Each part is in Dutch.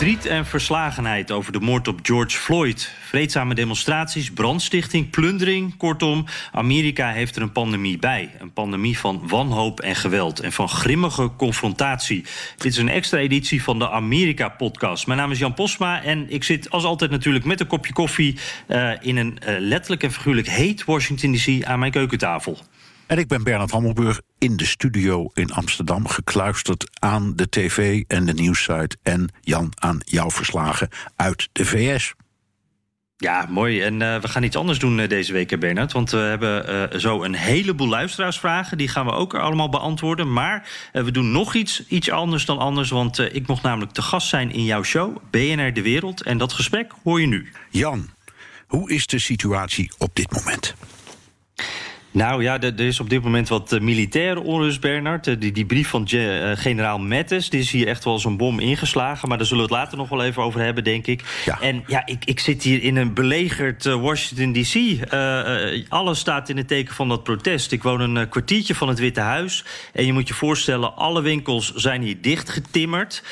Verdriet en verslagenheid over de moord op George Floyd. Vreedzame demonstraties, brandstichting, plundering. Kortom, Amerika heeft er een pandemie bij. Een pandemie van wanhoop en geweld en van grimmige confrontatie. Dit is een extra editie van de Amerika-podcast. Mijn naam is Jan Posma en ik zit als altijd natuurlijk met een kopje koffie... Uh, in een uh, letterlijk en figuurlijk heet Washington D.C. aan mijn keukentafel. En ik ben Bernard Hammelburg in de studio in Amsterdam, gekluisterd aan de tv en de nieuwssite. En Jan aan jouw verslagen uit de VS. Ja, mooi. En uh, we gaan iets anders doen uh, deze week, Bernard. Want we hebben uh, zo een heleboel luisteraarsvragen. Die gaan we ook allemaal beantwoorden. Maar we doen nog iets, iets anders dan anders. Want ik mocht namelijk te gast zijn in jouw show, BNR De Wereld. En dat gesprek hoor je nu. Jan, hoe is de situatie op dit moment? Nou ja, er is op dit moment wat uh, militaire onrust, Bernard. Uh, die, die, brief van uh, generaal Mattis, die is hier echt wel als een bom ingeslagen. Maar daar zullen we het later nog wel even over hebben, denk ik. Ja. En ja, ik, ik zit hier in een belegerd Washington D.C. alles staat in het teken van dat protest. Ik woon een kwartiertje van het Witte Huis. En je moet je voorstellen, alle winkels zijn hier dichtgetimmerd.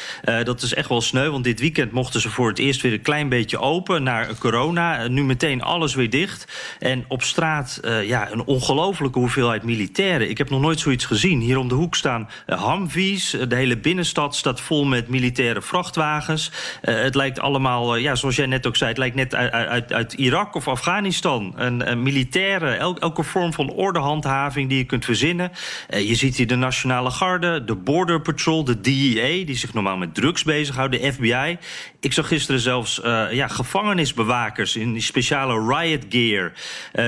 dat is echt wel sneu, want dit weekend mochten ze voor het eerst weer een klein beetje open... naar corona. nu meteen alles weer dicht. En op straat, ja, een ongelofelijke hoeveelheid militairen. Ik heb nog nooit zoiets gezien. Hier om de hoek staan uh, Humvees. de hele binnenstad staat vol met militaire vrachtwagens. Uh, het lijkt allemaal, ja, zoals jij net ook zei... het lijkt net uit, uit, Irak of Afghanistan. Een, militaire, el, elke vorm van ordehandhaving die je kunt verzinnen. je ziet hier de Nationale Garde, de Border Patrol, de DEA... die zich normaal met drugs bezighouden, de FBI. Ik zag gisteren zelfs ja, gevangenisbewakers in die speciale riot gear.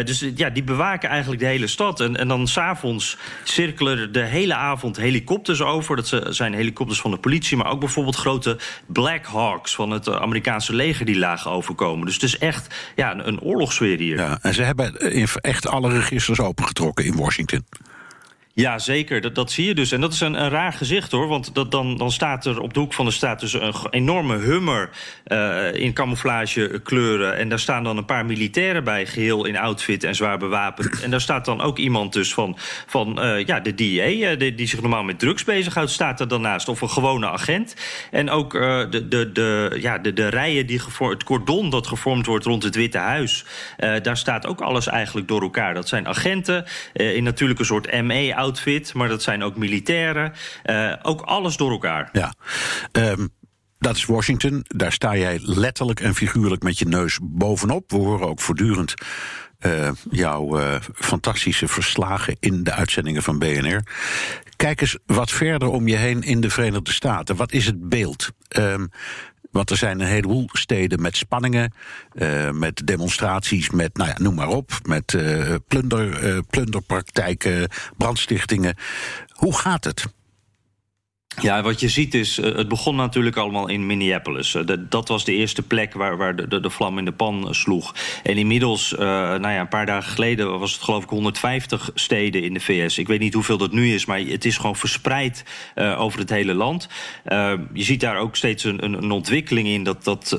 dus ja, die bewaken eigenlijk de hele stad. En, en dan s'avonds cirkelen er de hele avond helikopters over. Dat zijn helikopters van de politie, maar ook bijvoorbeeld grote Black Hawks van het Amerikaanse leger die lagen overkomen. Dus het is echt ja, een, een oorlogssfeer hier. Ja, en ze hebben echt alle registers opengetrokken in Washington. Ja, zeker. Dat, dat zie je dus. En dat is een, een raar gezicht hoor. Want dat, dan, dan staat er op de hoek van de straat dus een enorme hummer uh, in camouflagekleuren. En daar staan dan een paar militairen bij, geheel in outfit en zwaar bewapend. En daar staat dan ook iemand dus van, van uh, ja, de DEA, die, die, zich normaal met drugs bezighoudt, staat er dan naast. Of een gewone agent. En ook de, de, de, ja, de, de rijen, die het cordon dat gevormd wordt rond het Witte Huis. daar staat ook alles eigenlijk door elkaar. Dat zijn agenten in natuurlijk een soort ME outfit, maar dat zijn ook militairen. Uh, ook alles door elkaar. Ja. Um, dat is Washington. Daar sta jij letterlijk en figuurlijk met je neus bovenop. We horen ook voortdurend uh, jouw uh, fantastische verslagen in de uitzendingen van BNR. Kijk eens wat verder om je heen in de Verenigde Staten. Wat is het beeld? Um, want er zijn een heleboel steden met spanningen, uh, met demonstraties, met, nou ja, noem maar op, met uh, plunder, uh, plunderpraktijken, brandstichtingen. Hoe gaat het? Ja, wat je ziet is, het begon natuurlijk allemaal in Minneapolis. dat was de eerste plek waar, waar de, de, vlam in de pan sloeg. En inmiddels, nou ja, een paar dagen geleden was het geloof ik 150 steden in de VS. Ik weet niet hoeveel dat nu is, maar het is gewoon verspreid over het hele land. Je ziet daar ook steeds een, een, een ontwikkeling in dat, dat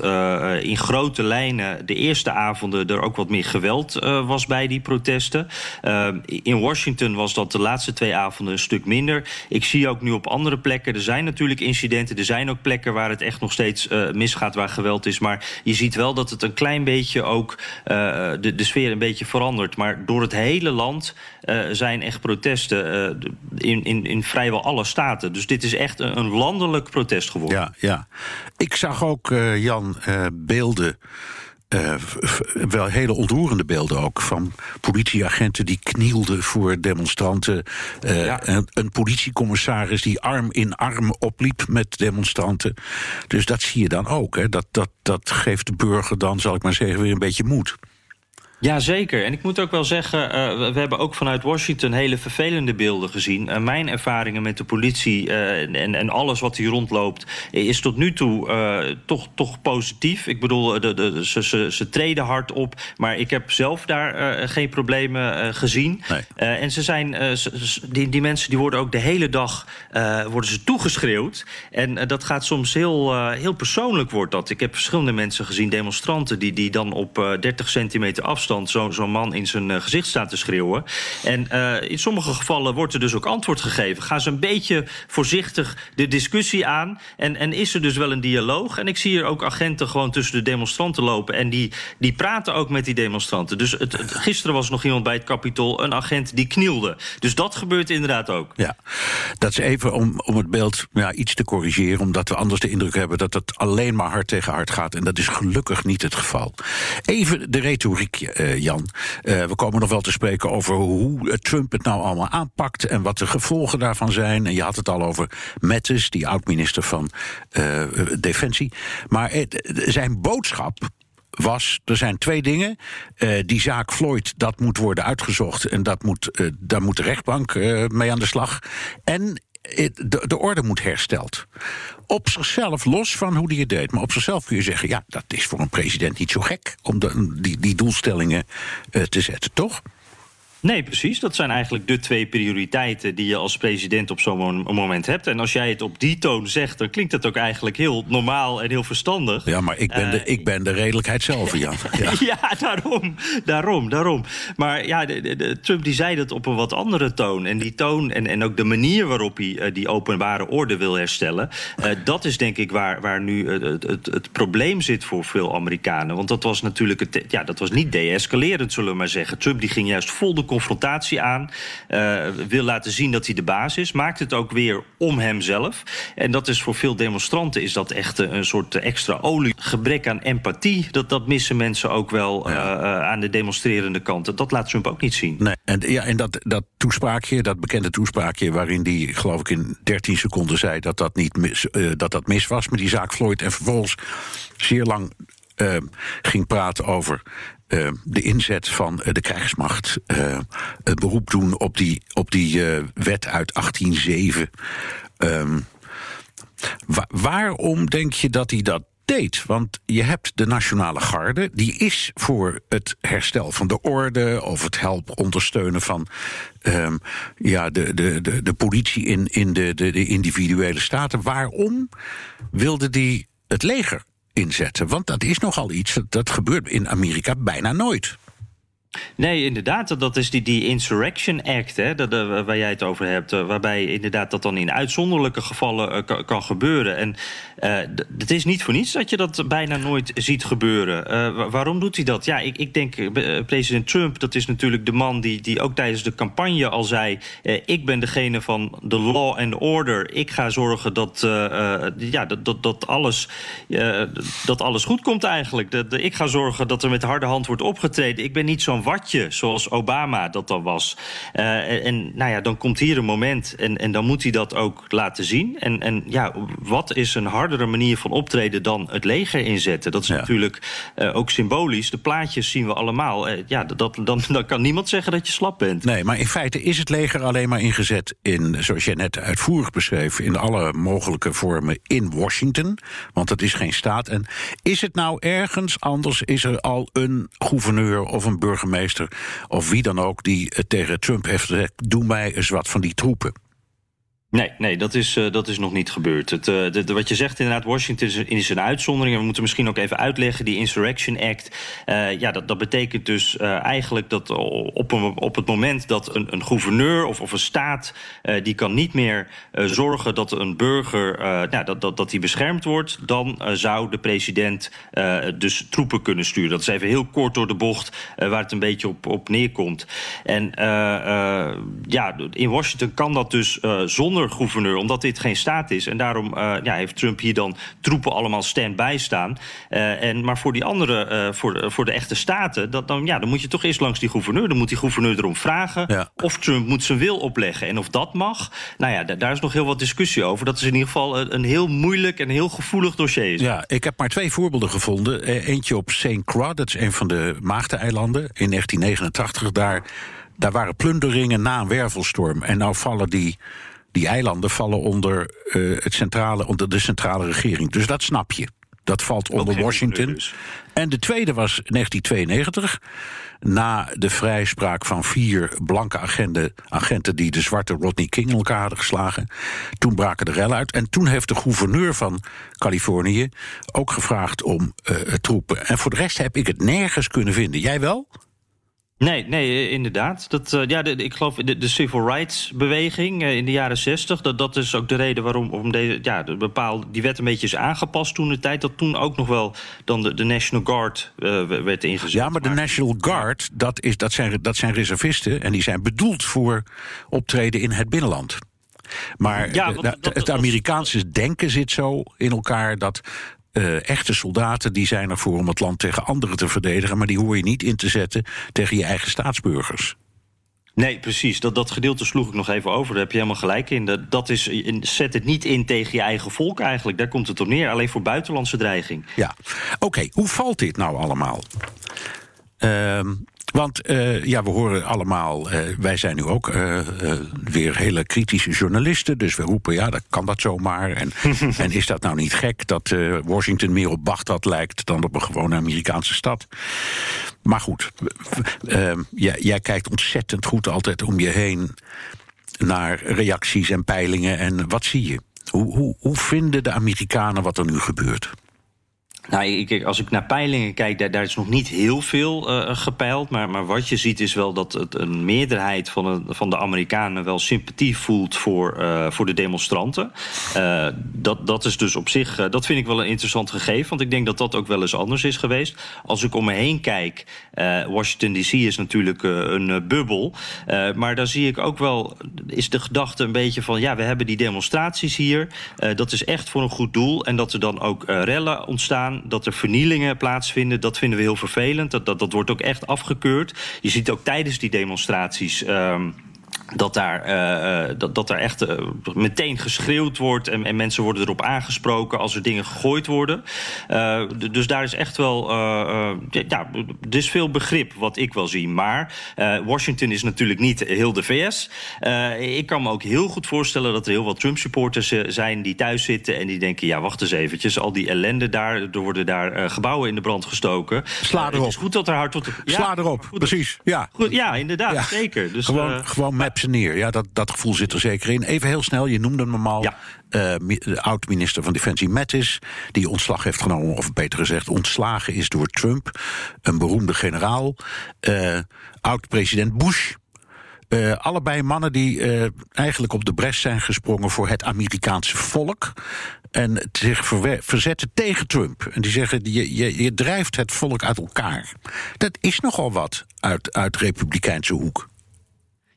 in grote lijnen de eerste avonden er ook wat meer geweld was bij die protesten. in Washington was dat de laatste twee avonden een stuk minder. Ik zie ook nu op andere plekken er zijn natuurlijk incidenten. Er zijn ook plekken waar het echt nog steeds uh, misgaat, waar geweld is. Maar je ziet wel dat het een klein beetje ook uh, de, de sfeer een beetje verandert. Maar door het hele land uh, zijn echt protesten in, in, in vrijwel alle staten. Dus dit is echt een, een landelijk protest geworden. Ja, ja. Ik zag ook, Jan, beelden. Uh, wel hele ontroerende beelden ook van politieagenten die knielden voor demonstranten. Uh, ja. een, een, politiecommissaris die arm in arm opliep met demonstranten. Dus dat zie je dan ook. Hè. Dat, dat, dat geeft de burger dan, zal ik maar zeggen, weer een beetje moed. Ja, zeker. En ik moet ook wel zeggen, uh, we hebben ook vanuit Washington hele vervelende beelden gezien. Uh, mijn ervaringen met de politie uh, en, en alles wat hier rondloopt, is tot nu toe toch, toch positief. Ik bedoel, de, de, ze, ze, ze treden hard op, maar ik heb zelf daar geen problemen gezien. Nee. en ze zijn, die, die mensen die worden ook de hele dag worden ze toegeschreeuwd. En dat gaat soms heel, heel persoonlijk wordt dat. Ik heb verschillende mensen gezien, demonstranten, die, die dan op 30 centimeter afstand zo'n zo man in zijn uh, gezicht staat te schreeuwen. En uh, in sommige gevallen wordt er dus ook antwoord gegeven. Gaan ze een beetje voorzichtig de discussie aan. En, en is er dus wel een dialoog. En ik zie hier ook agenten gewoon tussen de demonstranten lopen. En die, die praten ook met die demonstranten. Dus het, gisteren was nog iemand bij het Capitool, een agent die knielde. Dus dat gebeurt inderdaad ook. Ja, dat is even om, om het beeld ja, iets te corrigeren. Omdat we anders de indruk hebben dat het alleen maar hard tegen hard gaat. En dat is gelukkig niet het geval. Even de retoriek, uh, Jan. Uh, we komen nog wel te spreken over hoe Trump het nou allemaal aanpakt en wat de gevolgen daarvan zijn. En je had het al over Mattis, die oud-minister van uh, Defensie. Maar zijn boodschap was, er zijn twee dingen. Die zaak Floyd, dat moet worden uitgezocht. En dat moet, daar moet de rechtbank mee aan de slag. En de, de orde moet hersteld. Op zichzelf, los van hoe die het deed, maar op zichzelf kun je zeggen: ja, dat is voor een president niet zo gek om de, die, die doelstellingen uh, te zetten, toch? Nee, precies. Dat zijn eigenlijk de twee prioriteiten die je als president op zo'n moment hebt. En als jij het op die toon zegt, dan klinkt het ook eigenlijk heel normaal en heel verstandig. Ja, maar ik ben, de, uh, ik ben de redelijkheid zelf, Jan. Ja, ja daarom, daarom, daarom. Maar ja, de, de, Trump die zei dat op een wat andere toon. En die toon en, en ook de manier waarop hij uh, die openbare orde wil herstellen... Uh, dat is denk ik waar, waar nu het, het, het, probleem zit voor veel Amerikanen. Want dat was natuurlijk het, ja, dat was niet deescalerend, zullen we maar zeggen. Trump die ging juist vol de confrontatie aan. Uh, wil laten zien dat hij de baas is. Maakt het ook weer om hemzelf. En dat is voor veel demonstranten is dat echt een soort extra olie. Gebrek aan empathie, dat, dat missen mensen ook wel uh, aan de demonstrerende kant. Dat laat Trump ook niet zien. Nee, en, ja, en dat, dat toespraakje, dat bekende toespraakje... waarin die, geloof ik, in 13 seconden zei dat dat, niet mis, uh, dat, dat mis was met die zaak Floyd... en vervolgens zeer lang uh, ging praten over uh, de inzet van uh, de krijgsmacht. Uh, het beroep doen op die, op die wet uit 1807. Um, wa waarom denk je dat hij dat deed? Want je hebt de Nationale Garde, die is voor het herstel van de orde of het helpen ondersteunen van um, ja, de, de, de, de politie in, in de, de, de individuele staten. Waarom wilde die het leger inzetten. Want dat is nogal iets, dat gebeurt in Amerika bijna nooit. Nee, inderdaad. Dat is die, die Insurrection Act, hè, dat, waar jij het over hebt. Uh, waarbij inderdaad dat dan in uitzonderlijke gevallen uh, kan, gebeuren. En het is niet voor niets dat je dat bijna nooit ziet gebeuren. waarom doet hij dat? Ja, ik, ik denk, president Trump, dat is natuurlijk de man die, die ook tijdens de campagne al zei... ik ben degene van de law and order. Ik ga zorgen dat, ja, dat, dat, dat, alles, dat alles goed komt eigenlijk. Dat, ik ga zorgen dat er met harde hand wordt opgetreden. Ik ben niet zo'n watje, zoals Obama dat dan was. Uh, en nou ja, dan komt hier een moment en, en dan moet hij dat ook laten zien. En, en ja, wat is een hardere manier van optreden dan het leger inzetten? Dat is ja. natuurlijk uh, ook symbolisch. De plaatjes zien we allemaal. Uh, ja, dat, dan, dan kan niemand zeggen dat je slap bent. Nee, maar in feite is het leger alleen maar ingezet in, zoals jij net uitvoerig beschreef, in alle mogelijke vormen in Washington. Want het is geen staat. En is het nou ergens anders? Is er al een gouverneur of een burgemeester? Of wie dan ook die tegen Trump heeft gezegd: doe mij eens wat van die troepen. Nee, nee dat, is, uh, dat is nog niet gebeurd. Het, de, wat je zegt inderdaad, Washington is, een uitzondering. En we moeten misschien ook even uitleggen, die Insurrection Act... Uh, ja, dat, dat betekent dus eigenlijk dat op, op het moment dat een, een gouverneur of, of een staat... die kan niet meer zorgen dat een burger nou, dat, dat, dat die beschermd wordt... dan zou de president dus troepen kunnen sturen. Dat is even heel kort door de bocht waar het een beetje op, op neerkomt. En ja, in Washington kan dat dus zonder zonder gouverneur, omdat dit geen staat is. En daarom ja, heeft Trump hier dan troepen allemaal stand-by staan. en, maar voor die andere, voor, voor de echte staten, dat, dan, ja, dan moet je toch eerst langs die gouverneur. Dan moet die gouverneur erom vragen of Trump moet zijn wil opleggen. En of dat mag, nou ja, daar is nog heel wat discussie over. Dat is in ieder geval een, een heel moeilijk en heel gevoelig dossier. Ja, ik heb maar twee voorbeelden gevonden. Eentje op St. Croix, dat is een van de Maagdeneilanden in 1989. Daar, daar waren plunderingen na een wervelstorm. En nou vallen die, die eilanden vallen onder, uh, het centrale, onder de centrale regering. Dus dat snap je. Dat valt onder Washington. Dus. En de tweede was 1992. Na de vrijspraak van vier blanke agenten, agenten die de zwarte Rodney King in elkaar hadden geslagen. Toen braken de rellen uit. En toen heeft de gouverneur van Californië ook gevraagd om uh, troepen. En voor de rest heb ik het nergens kunnen vinden. Jij wel? Nee, nee, eh, inderdaad. Dat, uh, ja, de, ik geloof de, de civil rights beweging uh, in de jaren zestig... Dat, dat is ook de reden waarom om deze, ja, de bepaalde, die wet een beetje is aangepast toen de tijd... dat toen ook nog wel dan de, de National Guard uh, werd ingezet. Ja, maar de National Guard, dat, is, dat, zijn, dat zijn reservisten... en die zijn bedoeld voor optreden in het binnenland. Maar ja, het Amerikaanse denken zit zo in elkaar dat uh, echte soldaten die zijn ervoor om het land tegen anderen te verdedigen, maar die hoor je niet in te zetten tegen je eigen staatsburgers. Nee, precies. Dat, dat gedeelte sloeg ik nog even over. Daar heb je helemaal gelijk in. Dat, dat is, zet het niet in tegen je eigen volk eigenlijk. Daar komt het op neer. Alleen voor buitenlandse dreiging. Ja. Oké, hoe valt dit nou allemaal? Ehm, want uh, ja, we horen allemaal, uh, wij zijn nu ook uh, weer hele kritische journalisten. Dus we roepen, ja, dat kan dat zomaar. En, en is dat nou niet gek dat Washington meer op Bagdad lijkt dan op een gewone Amerikaanse stad? Maar goed, jij, jij kijkt ontzettend goed altijd om je heen naar reacties en peilingen. En wat zie je? Hoe, hoe, hoe vinden de Amerikanen wat er nu gebeurt? Nou, ik, als ik naar peilingen kijk, daar, daar is nog niet heel veel uh, gepeild. Maar, maar wat je ziet is wel dat het, een meerderheid van, de, van de Amerikanen wel sympathie voelt voor, uh, voor de demonstranten. Dat, dat is dus op zich, dat vind ik wel een interessant gegeven. Want ik denk dat dat ook wel eens anders is geweest. Als ik om me heen kijk, Washington DC is natuurlijk een bubbel. maar daar zie ik ook wel, is de gedachte een beetje van, ja, we hebben die demonstraties hier. dat is echt voor een goed doel. En dat er dan ook rellen ontstaan dat er vernielingen plaatsvinden. Dat vinden we heel vervelend. Dat, dat, dat wordt ook echt afgekeurd. Je ziet ook tijdens die demonstraties. Um, dat daar, uh, dat, dat daar echt uh, meteen geschreeuwd wordt en, en, mensen worden erop aangesproken als er dingen gegooid worden. Uh, dus daar is echt wel, ja, er is veel begrip wat ik wel zie. Maar Washington is natuurlijk niet heel de VS. ik kan me ook heel goed voorstellen dat er heel wat Trump-supporters zijn die thuis zitten en die denken, ja, wacht eens eventjes, al die ellende daar, er worden daar gebouwen in de brand gestoken. Sla erop. het is goed dat er hard tot... Ja, Sla erop, precies. Ja, goed, ja inderdaad, ja. zeker. Dus, gewoon, gewoon maps neer. Ja, dat, dat gevoel zit er zeker in. Even heel snel, je noemde hem al. Ja. Uh, de oud-minister van Defensie Mattis, die ontslag heeft genomen, of beter gezegd, ontslagen is door Trump. Een beroemde generaal. Uh, oud-president Bush. Uh, allebei mannen die uh, eigenlijk op de bres zijn gesprongen voor het Amerikaanse volk. En zich verzetten tegen Trump. En die zeggen: je, je, je drijft het volk uit elkaar. Dat is nogal wat uit, uit republikeinse hoek.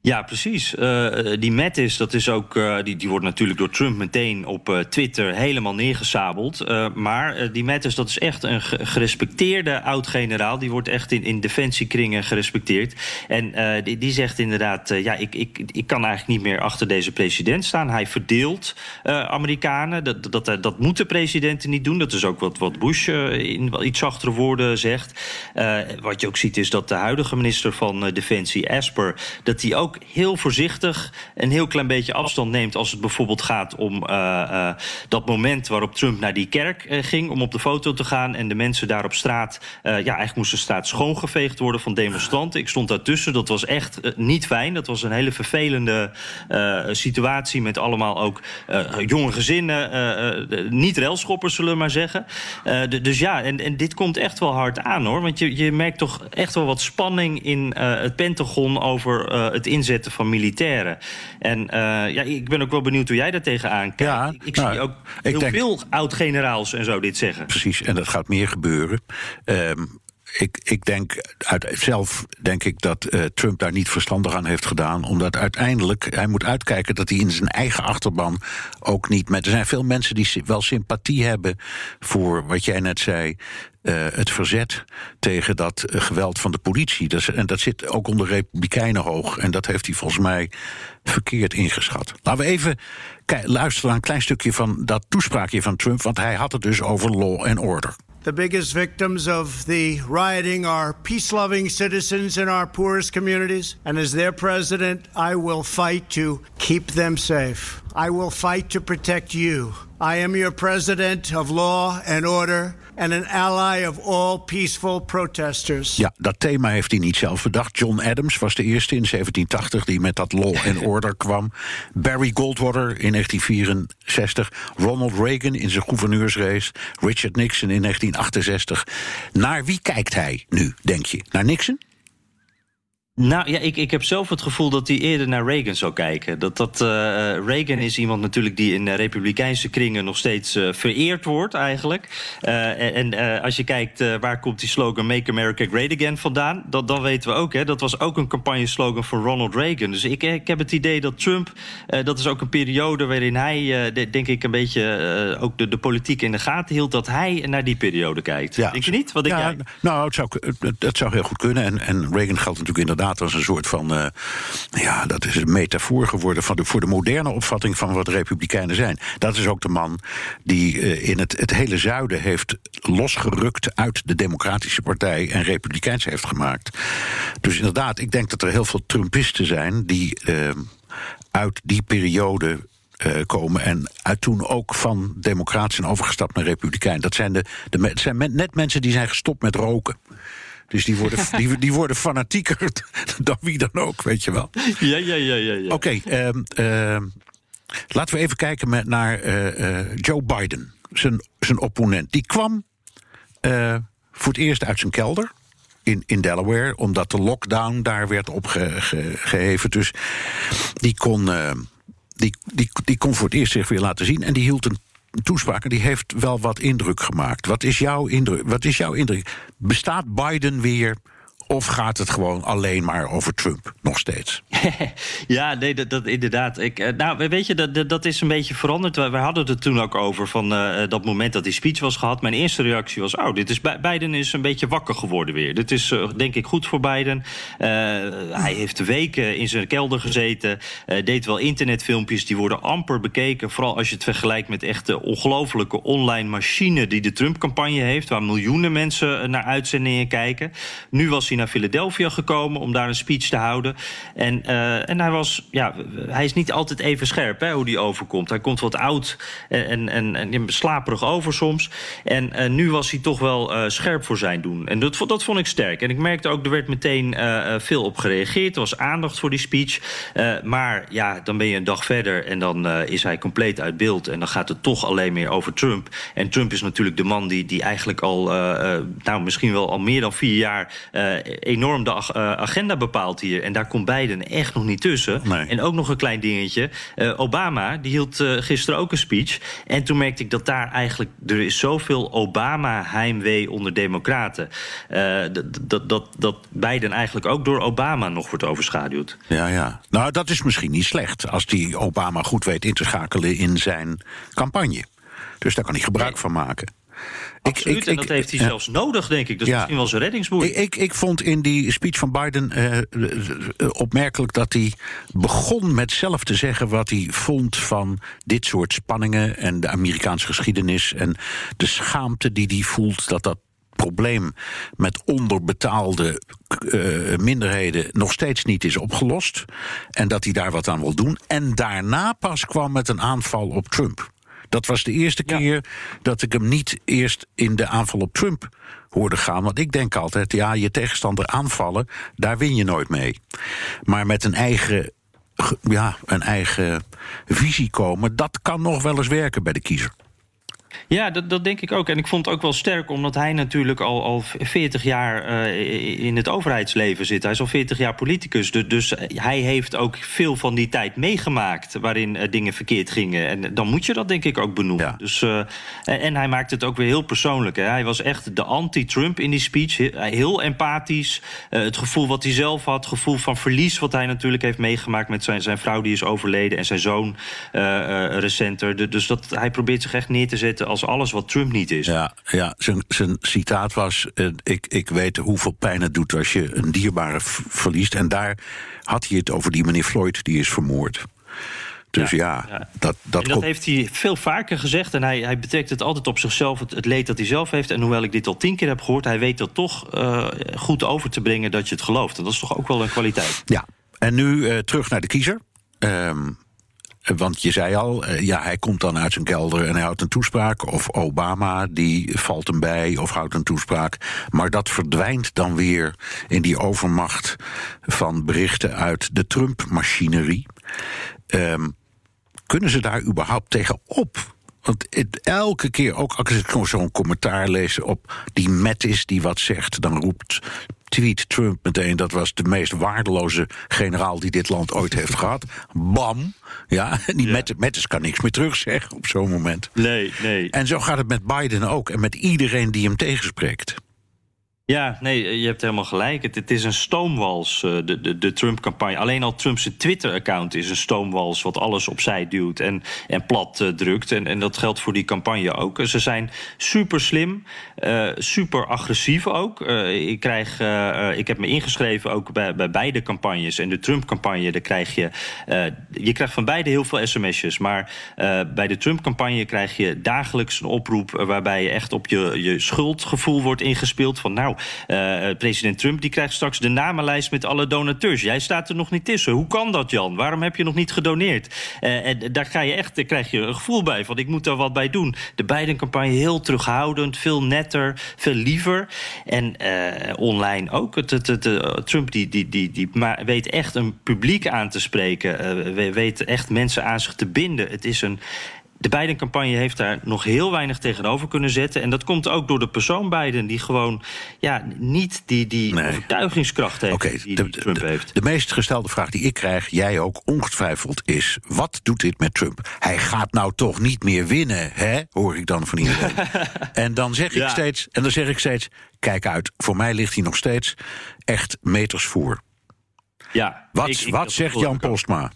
Ja, precies. Uh, die Mattis, dat is ook, uh, die, die wordt natuurlijk door Trump meteen op Twitter helemaal neergezabeld. maar die Mattis, dat is echt een gerespecteerde oud-generaal. Die wordt echt in, in defensiekringen gerespecteerd. En die, die zegt inderdaad, ja, ik, ik, ik kan eigenlijk niet meer achter deze president staan. Hij verdeelt Amerikanen. Dat, dat, dat moeten presidenten niet doen. Dat is ook wat, wat Bush in iets zachtere woorden zegt. wat je ook ziet is dat de huidige minister van Defensie, Asper, dat hij ook heel voorzichtig een heel klein beetje afstand neemt als het bijvoorbeeld gaat om uh, uh, dat moment waarop Trump naar die kerk uh, ging om op de foto te gaan en de mensen daar op straat, ja, eigenlijk moest de straat schoongeveegd worden van demonstranten. Ik stond daartussen, dat was echt niet fijn. Dat was een hele vervelende situatie met allemaal ook jonge gezinnen, niet railschoppers zullen we maar zeggen. dus ja, en, en dit komt echt wel hard aan hoor, want je, je merkt toch echt wel wat spanning in het Pentagon over het inzetten inzetten van militairen. En uh, ja, ik ben ook wel benieuwd hoe jij daar tegenaan kijkt. Ja, ik, nou, zie ook heel denk, veel oud-generaals en zo dit zeggen. Precies, en dat gaat meer gebeuren. Um, ik, ik denk, uit, zelf denk ik dat uh, Trump daar niet verstandig aan heeft gedaan. Omdat uiteindelijk hij moet uitkijken dat hij in zijn eigen achterban ook niet met. Er zijn veel mensen die wel sympathie hebben voor wat jij net zei. Uh, het verzet tegen dat uh, geweld van de politie. En dat zit ook onder Republikeinen hoog. En dat heeft hij volgens mij verkeerd ingeschat. Laten we even luisteren naar een klein stukje van dat toespraakje van Trump. Want hij had het dus over law and order. The biggest victims of the rioting are peace loving citizens in our poorest communities. And as their president, I will fight to keep them safe. I will fight to protect you. I am your president of law and order and an ally of all peaceful protesters. Ja, dat thema heeft hij niet zelf bedacht. John Adams was de eerste in 1780 die met dat law and order kwam. Barry Goldwater in 1964. Ronald Reagan in zijn gouverneursrace. Richard Nixon in 1968. Naar wie kijkt hij nu, denk je? Naar Nixon? Nou ja, ik, ik heb zelf het gevoel dat hij eerder naar Reagan zou kijken. Dat, dat, uh, Reagan is iemand natuurlijk die in republikeinse kringen nog steeds uh, vereerd wordt, eigenlijk. Uh, en als je kijkt waar komt die slogan Make America Great Again vandaan, dat, dan weten we ook, hè, dat was ook een campagneslogan voor Ronald Reagan. Dus ik, ik heb het idee dat Trump, dat is ook een periode waarin hij, de, denk ik, een beetje ook de, de politiek in de gaten hield, dat hij naar die periode kijkt. Ja, denk je niet? Wat denk ja, jij? Nou, het zou, het, het zou heel goed kunnen. En, en Reagan geldt natuurlijk inderdaad als een soort van. Uh, ja, dat is een metafoor geworden van de, voor de moderne opvatting van wat republikeinen zijn. Dat is ook de man die uh, in het, het hele zuiden heeft losgerukt uit de Democratische Partij en Republikeins heeft gemaakt. Dus inderdaad, ik denk dat er heel veel Trumpisten zijn die uh, uit die periode komen. En uit toen ook van democratie zijn overgestapt naar republikein. Dat zijn, de, de, zijn net mensen die zijn gestopt met roken. Dus die worden, die, die worden fanatieker dan wie dan ook, weet je wel. Ja, ja, ja, ja. ja. Oké, okay, uh, uh, laten we even kijken met, naar uh, Joe Biden, zijn, zijn opponent. Die kwam voor het eerst uit zijn kelder. In, in Delaware, omdat de lockdown daar werd opgeheven. Dus die kon, die, die, die kon voor het eerst zich weer laten zien. En die hield een toespraak en die heeft wel wat indruk gemaakt. Wat is jouw indruk? Wat is jouw indruk? Bestaat Biden weer of gaat het gewoon alleen maar over Trump nog steeds? ja, nee, dat, inderdaad. Ik, eh, nou, weet je, dat, dat is een beetje veranderd. We, hadden het toen ook over van uh, dat moment dat die speech was gehad. Mijn eerste reactie was: Oh, dit is Biden is een beetje wakker geworden weer. Dit is denk ik goed voor Biden. hij heeft weken in zijn kelder gezeten. deed wel internetfilmpjes, die worden amper bekeken. Vooral als je het vergelijkt met echt de ongelofelijke online machine die de Trump-campagne heeft, waar miljoenen mensen naar uitzendingen kijken. Nu was hij naar Philadelphia gekomen om daar een speech te houden. En, uh, en hij was, ja, hij is niet altijd even scherp hè, hoe die overkomt. Hij komt wat oud en, en, en, slaperig over soms. En uh, nu was hij toch wel uh, scherp voor zijn doen. En dat, dat vond ik sterk. En ik merkte ook, er werd meteen veel op gereageerd. Er was aandacht voor die speech. maar ja, dan ben je een dag verder en dan is hij compleet uit beeld. En dan gaat het toch alleen meer over Trump. En Trump is natuurlijk de man die, die eigenlijk al, nou misschien wel al meer dan vier jaar enorm de eh, agenda bepaalt hier. En daar komt Biden echt nog niet tussen. En ook nog een klein dingetje. Uh, Obama, die hield uh, gisteren ook een speech. En toen merkte ik dat daar eigenlijk... er is zoveel Obama-heimwee onder democraten. dat, dat, dat Biden eigenlijk ook door Obama nog wordt overschaduwd. Ja, ja. Nou, dat is misschien niet slecht... als die Obama goed weet in te schakelen in zijn campagne. Dus daar kan hij gebruik van maken. Absoluut, ik, en dat heeft hij zelfs nodig, denk ik. Dat is misschien wel zijn reddingsboei. Ik, ik, ik, vond in die speech van Biden uh, opmerkelijk dat hij begon met zelf te zeggen wat hij vond van dit soort spanningen en de Amerikaanse geschiedenis en de schaamte die hij voelt dat dat probleem met onderbetaalde uh, minderheden nog steeds niet is opgelost. En dat hij daar wat aan wil doen. En daarna pas kwam met een aanval op Trump. Dat was de eerste keer dat ik hem niet eerst in de aanval op Trump hoorde gaan. Want ik denk altijd, ja, je tegenstander aanvallen, daar win je nooit mee. Maar met een eigen, ja, een eigen visie komen, dat kan nog wel eens werken bij de kiezer. Ja, dat, dat denk ik ook. En ik vond het ook wel sterk, omdat hij natuurlijk al, al 40 jaar uh, in het overheidsleven zit. Hij is al 40 jaar politicus. Dus, dus hij heeft ook veel van die tijd meegemaakt waarin uh, dingen verkeerd gingen. En dan moet je dat denk ik ook benoemen. Ja. Dus, uh, en, en, hij maakt het ook weer heel persoonlijk. Hè. Hij was echt de anti-Trump in die speech. Heel, heel empathisch. het gevoel wat hij zelf had, het gevoel van verlies wat hij natuurlijk heeft meegemaakt met zijn, zijn vrouw die is overleden en zijn zoon recenter. Dus dat, hij probeert zich echt neer te zetten als alles wat Trump niet is. Ja, ja zijn, zijn citaat was: uh, ik, ik weet hoeveel pijn het doet als je een dierbare verliest. En daar had hij het over die meneer Floyd, die is vermoord. Dus ja, ja, dat, dat, en dat heeft hij veel vaker gezegd. En hij, hij betrekt het altijd op zichzelf, het, het, leed dat hij zelf heeft. En hoewel ik dit al tien keer heb gehoord, hij weet dat toch uh, goed over te brengen dat je het gelooft. En dat is toch ook wel een kwaliteit. Ja, en nu uh, terug naar de kiezer. Um, want je zei al, eh, ja, hij komt dan uit zijn kelder en hij houdt een toespraak. Of Obama, die valt hem bij of houdt een toespraak. Maar dat verdwijnt dan weer in die overmacht van berichten uit de Trump-machinerie. Um, kunnen ze daar überhaupt tegen op? Want elke keer, ook als ik zo'n commentaar lees op die Mattis die wat zegt, dan roept tweet Trump meteen: dat was de meest waardeloze generaal die dit land ooit heeft gehad. Bam. Ja, die ja. Mattis kan niks meer terugzeggen op zo'n moment. Nee, nee. En zo gaat het met Biden ook en met iedereen die hem tegenspreekt. Ja, nee, je hebt helemaal gelijk. Het, het is een stoomwals, uh, de, de, de Trump-campagne. Alleen al Trump's Twitter-account is een stoomwals... wat alles opzij duwt en, en plat uh, drukt. En, en dat geldt voor die campagne ook. Ze zijn super slim, super agressief ook. ik, krijg, ik heb me ingeschreven ook bij, bij beide campagnes. En de Trump-campagne, daar krijg je... je krijgt van beide heel veel sms'jes. Maar bij de Trump-campagne krijg je dagelijks een oproep... waarbij je echt op je, je schuldgevoel wordt ingespeeld... van nou, uh, president Trump die krijgt straks de namenlijst met alle donateurs. Jij staat er nog niet tussen. Hoe kan dat, Jan? Waarom heb je nog niet gedoneerd? Uh, en daar ga je echt, daar krijg je een gevoel bij van ik moet daar wat bij doen. De Biden-campagne heel terughoudend, veel netter, veel liever. En online ook. Trump die, die, die, die weet echt een publiek aan te spreken. weet echt mensen aan zich te binden. Het is een de Biden-campagne heeft daar nog heel weinig tegenover kunnen zetten. En dat komt ook door de persoon Biden, die gewoon ja, niet die, die nee. overtuigingskracht heeft okay, die, de, Trump de, heeft. De meest gestelde vraag die ik krijg, jij ook ongetwijfeld, is: wat doet dit met Trump? Hij gaat nou toch niet meer winnen, hè? Hoor ik dan van iedereen. en dan zeg ik Ja. steeds, en dan zeg ik steeds: kijk uit, voor mij ligt hij nog steeds echt meters voor. Ja, Wat, ik- ik- wat zegt Jan. Postma?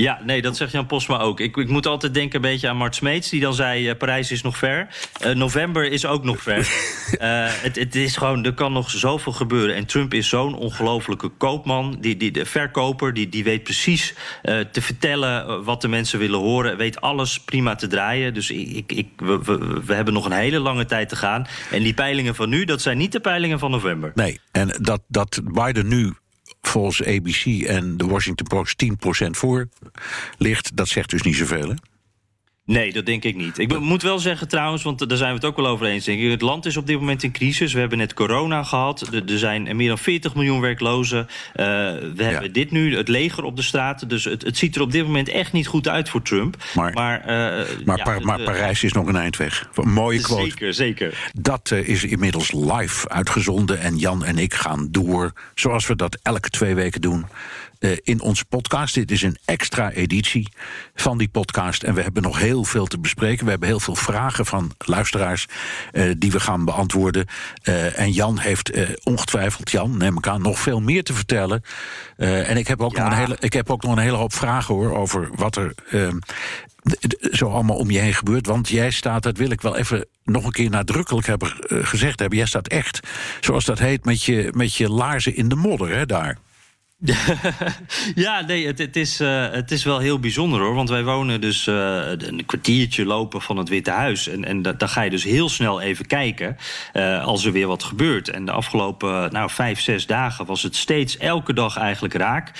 Ja, nee, dat zegt Jan Posma ook. Ik, ik moet altijd denken een beetje aan Mart Smeets... die dan zei, eh, Parijs is nog ver. Eh, november is ook nog ver. Eh, het, het is gewoon, er kan nog zoveel gebeuren. En Trump is zo'n ongelofelijke koopman. Die, die, de verkoper, die, die weet precies te vertellen... wat de mensen willen horen. Weet alles prima te draaien. Dus ik, ik, ik- we, we, we hebben nog een hele lange tijd te gaan. En die peilingen van nu, dat zijn niet de peilingen van november. Nee, en dat, dat Biden nu volgens ABC en de Washington Post 10% voor ligt, dat zegt dus niet zoveel. Hè? Nee, dat denk ik niet. Ik moet wel zeggen trouwens, want daar zijn we het ook wel over eens. Denk ik. Het land is op dit moment in crisis. We hebben net corona gehad. Er zijn meer dan 40 miljoen werklozen. Eh, we hebben dit nu, het leger op de straat. Dus het, het ziet er op dit moment echt niet goed uit voor Trump. Maar- maar, eh, Maar, ja, Pa- maar Parijs is nog een eind weg. Een mooie quote. Zeker, zeker. Dat eh, is inmiddels live uitgezonden. En Jan en ik gaan door, zoals we dat elke twee weken doen. Eh, in onze podcast. Dit is een extra editie van die podcast. En we hebben nog heel veel te bespreken. We hebben heel veel vragen van luisteraars eh, die we gaan beantwoorden. Eh, en Jan heeft ongetwijfeld, Jan, neem ik aan, nog veel meer te vertellen. En ik heb, ook Ja. nog een hele, ik heb ook nog een hele hoop vragen hoor over wat er. ehm, zo allemaal om je heen gebeurt. Want jij staat, dat wil ik wel even nog een keer nadrukkelijk hebben gezegd hebben. Jij staat echt, zoals dat heet, met je, met je laarzen in de modder, hè, daar. Ja, nee, het, het, is, eh, het is wel heel bijzonder hoor. Want wij wonen dus eh, een kwartiertje lopen van het Witte Huis. En, en da- dan ga je dus heel snel even kijken eh, als er weer wat gebeurt. En de afgelopen nou, vijf, zes dagen was het steeds elke dag eigenlijk raak.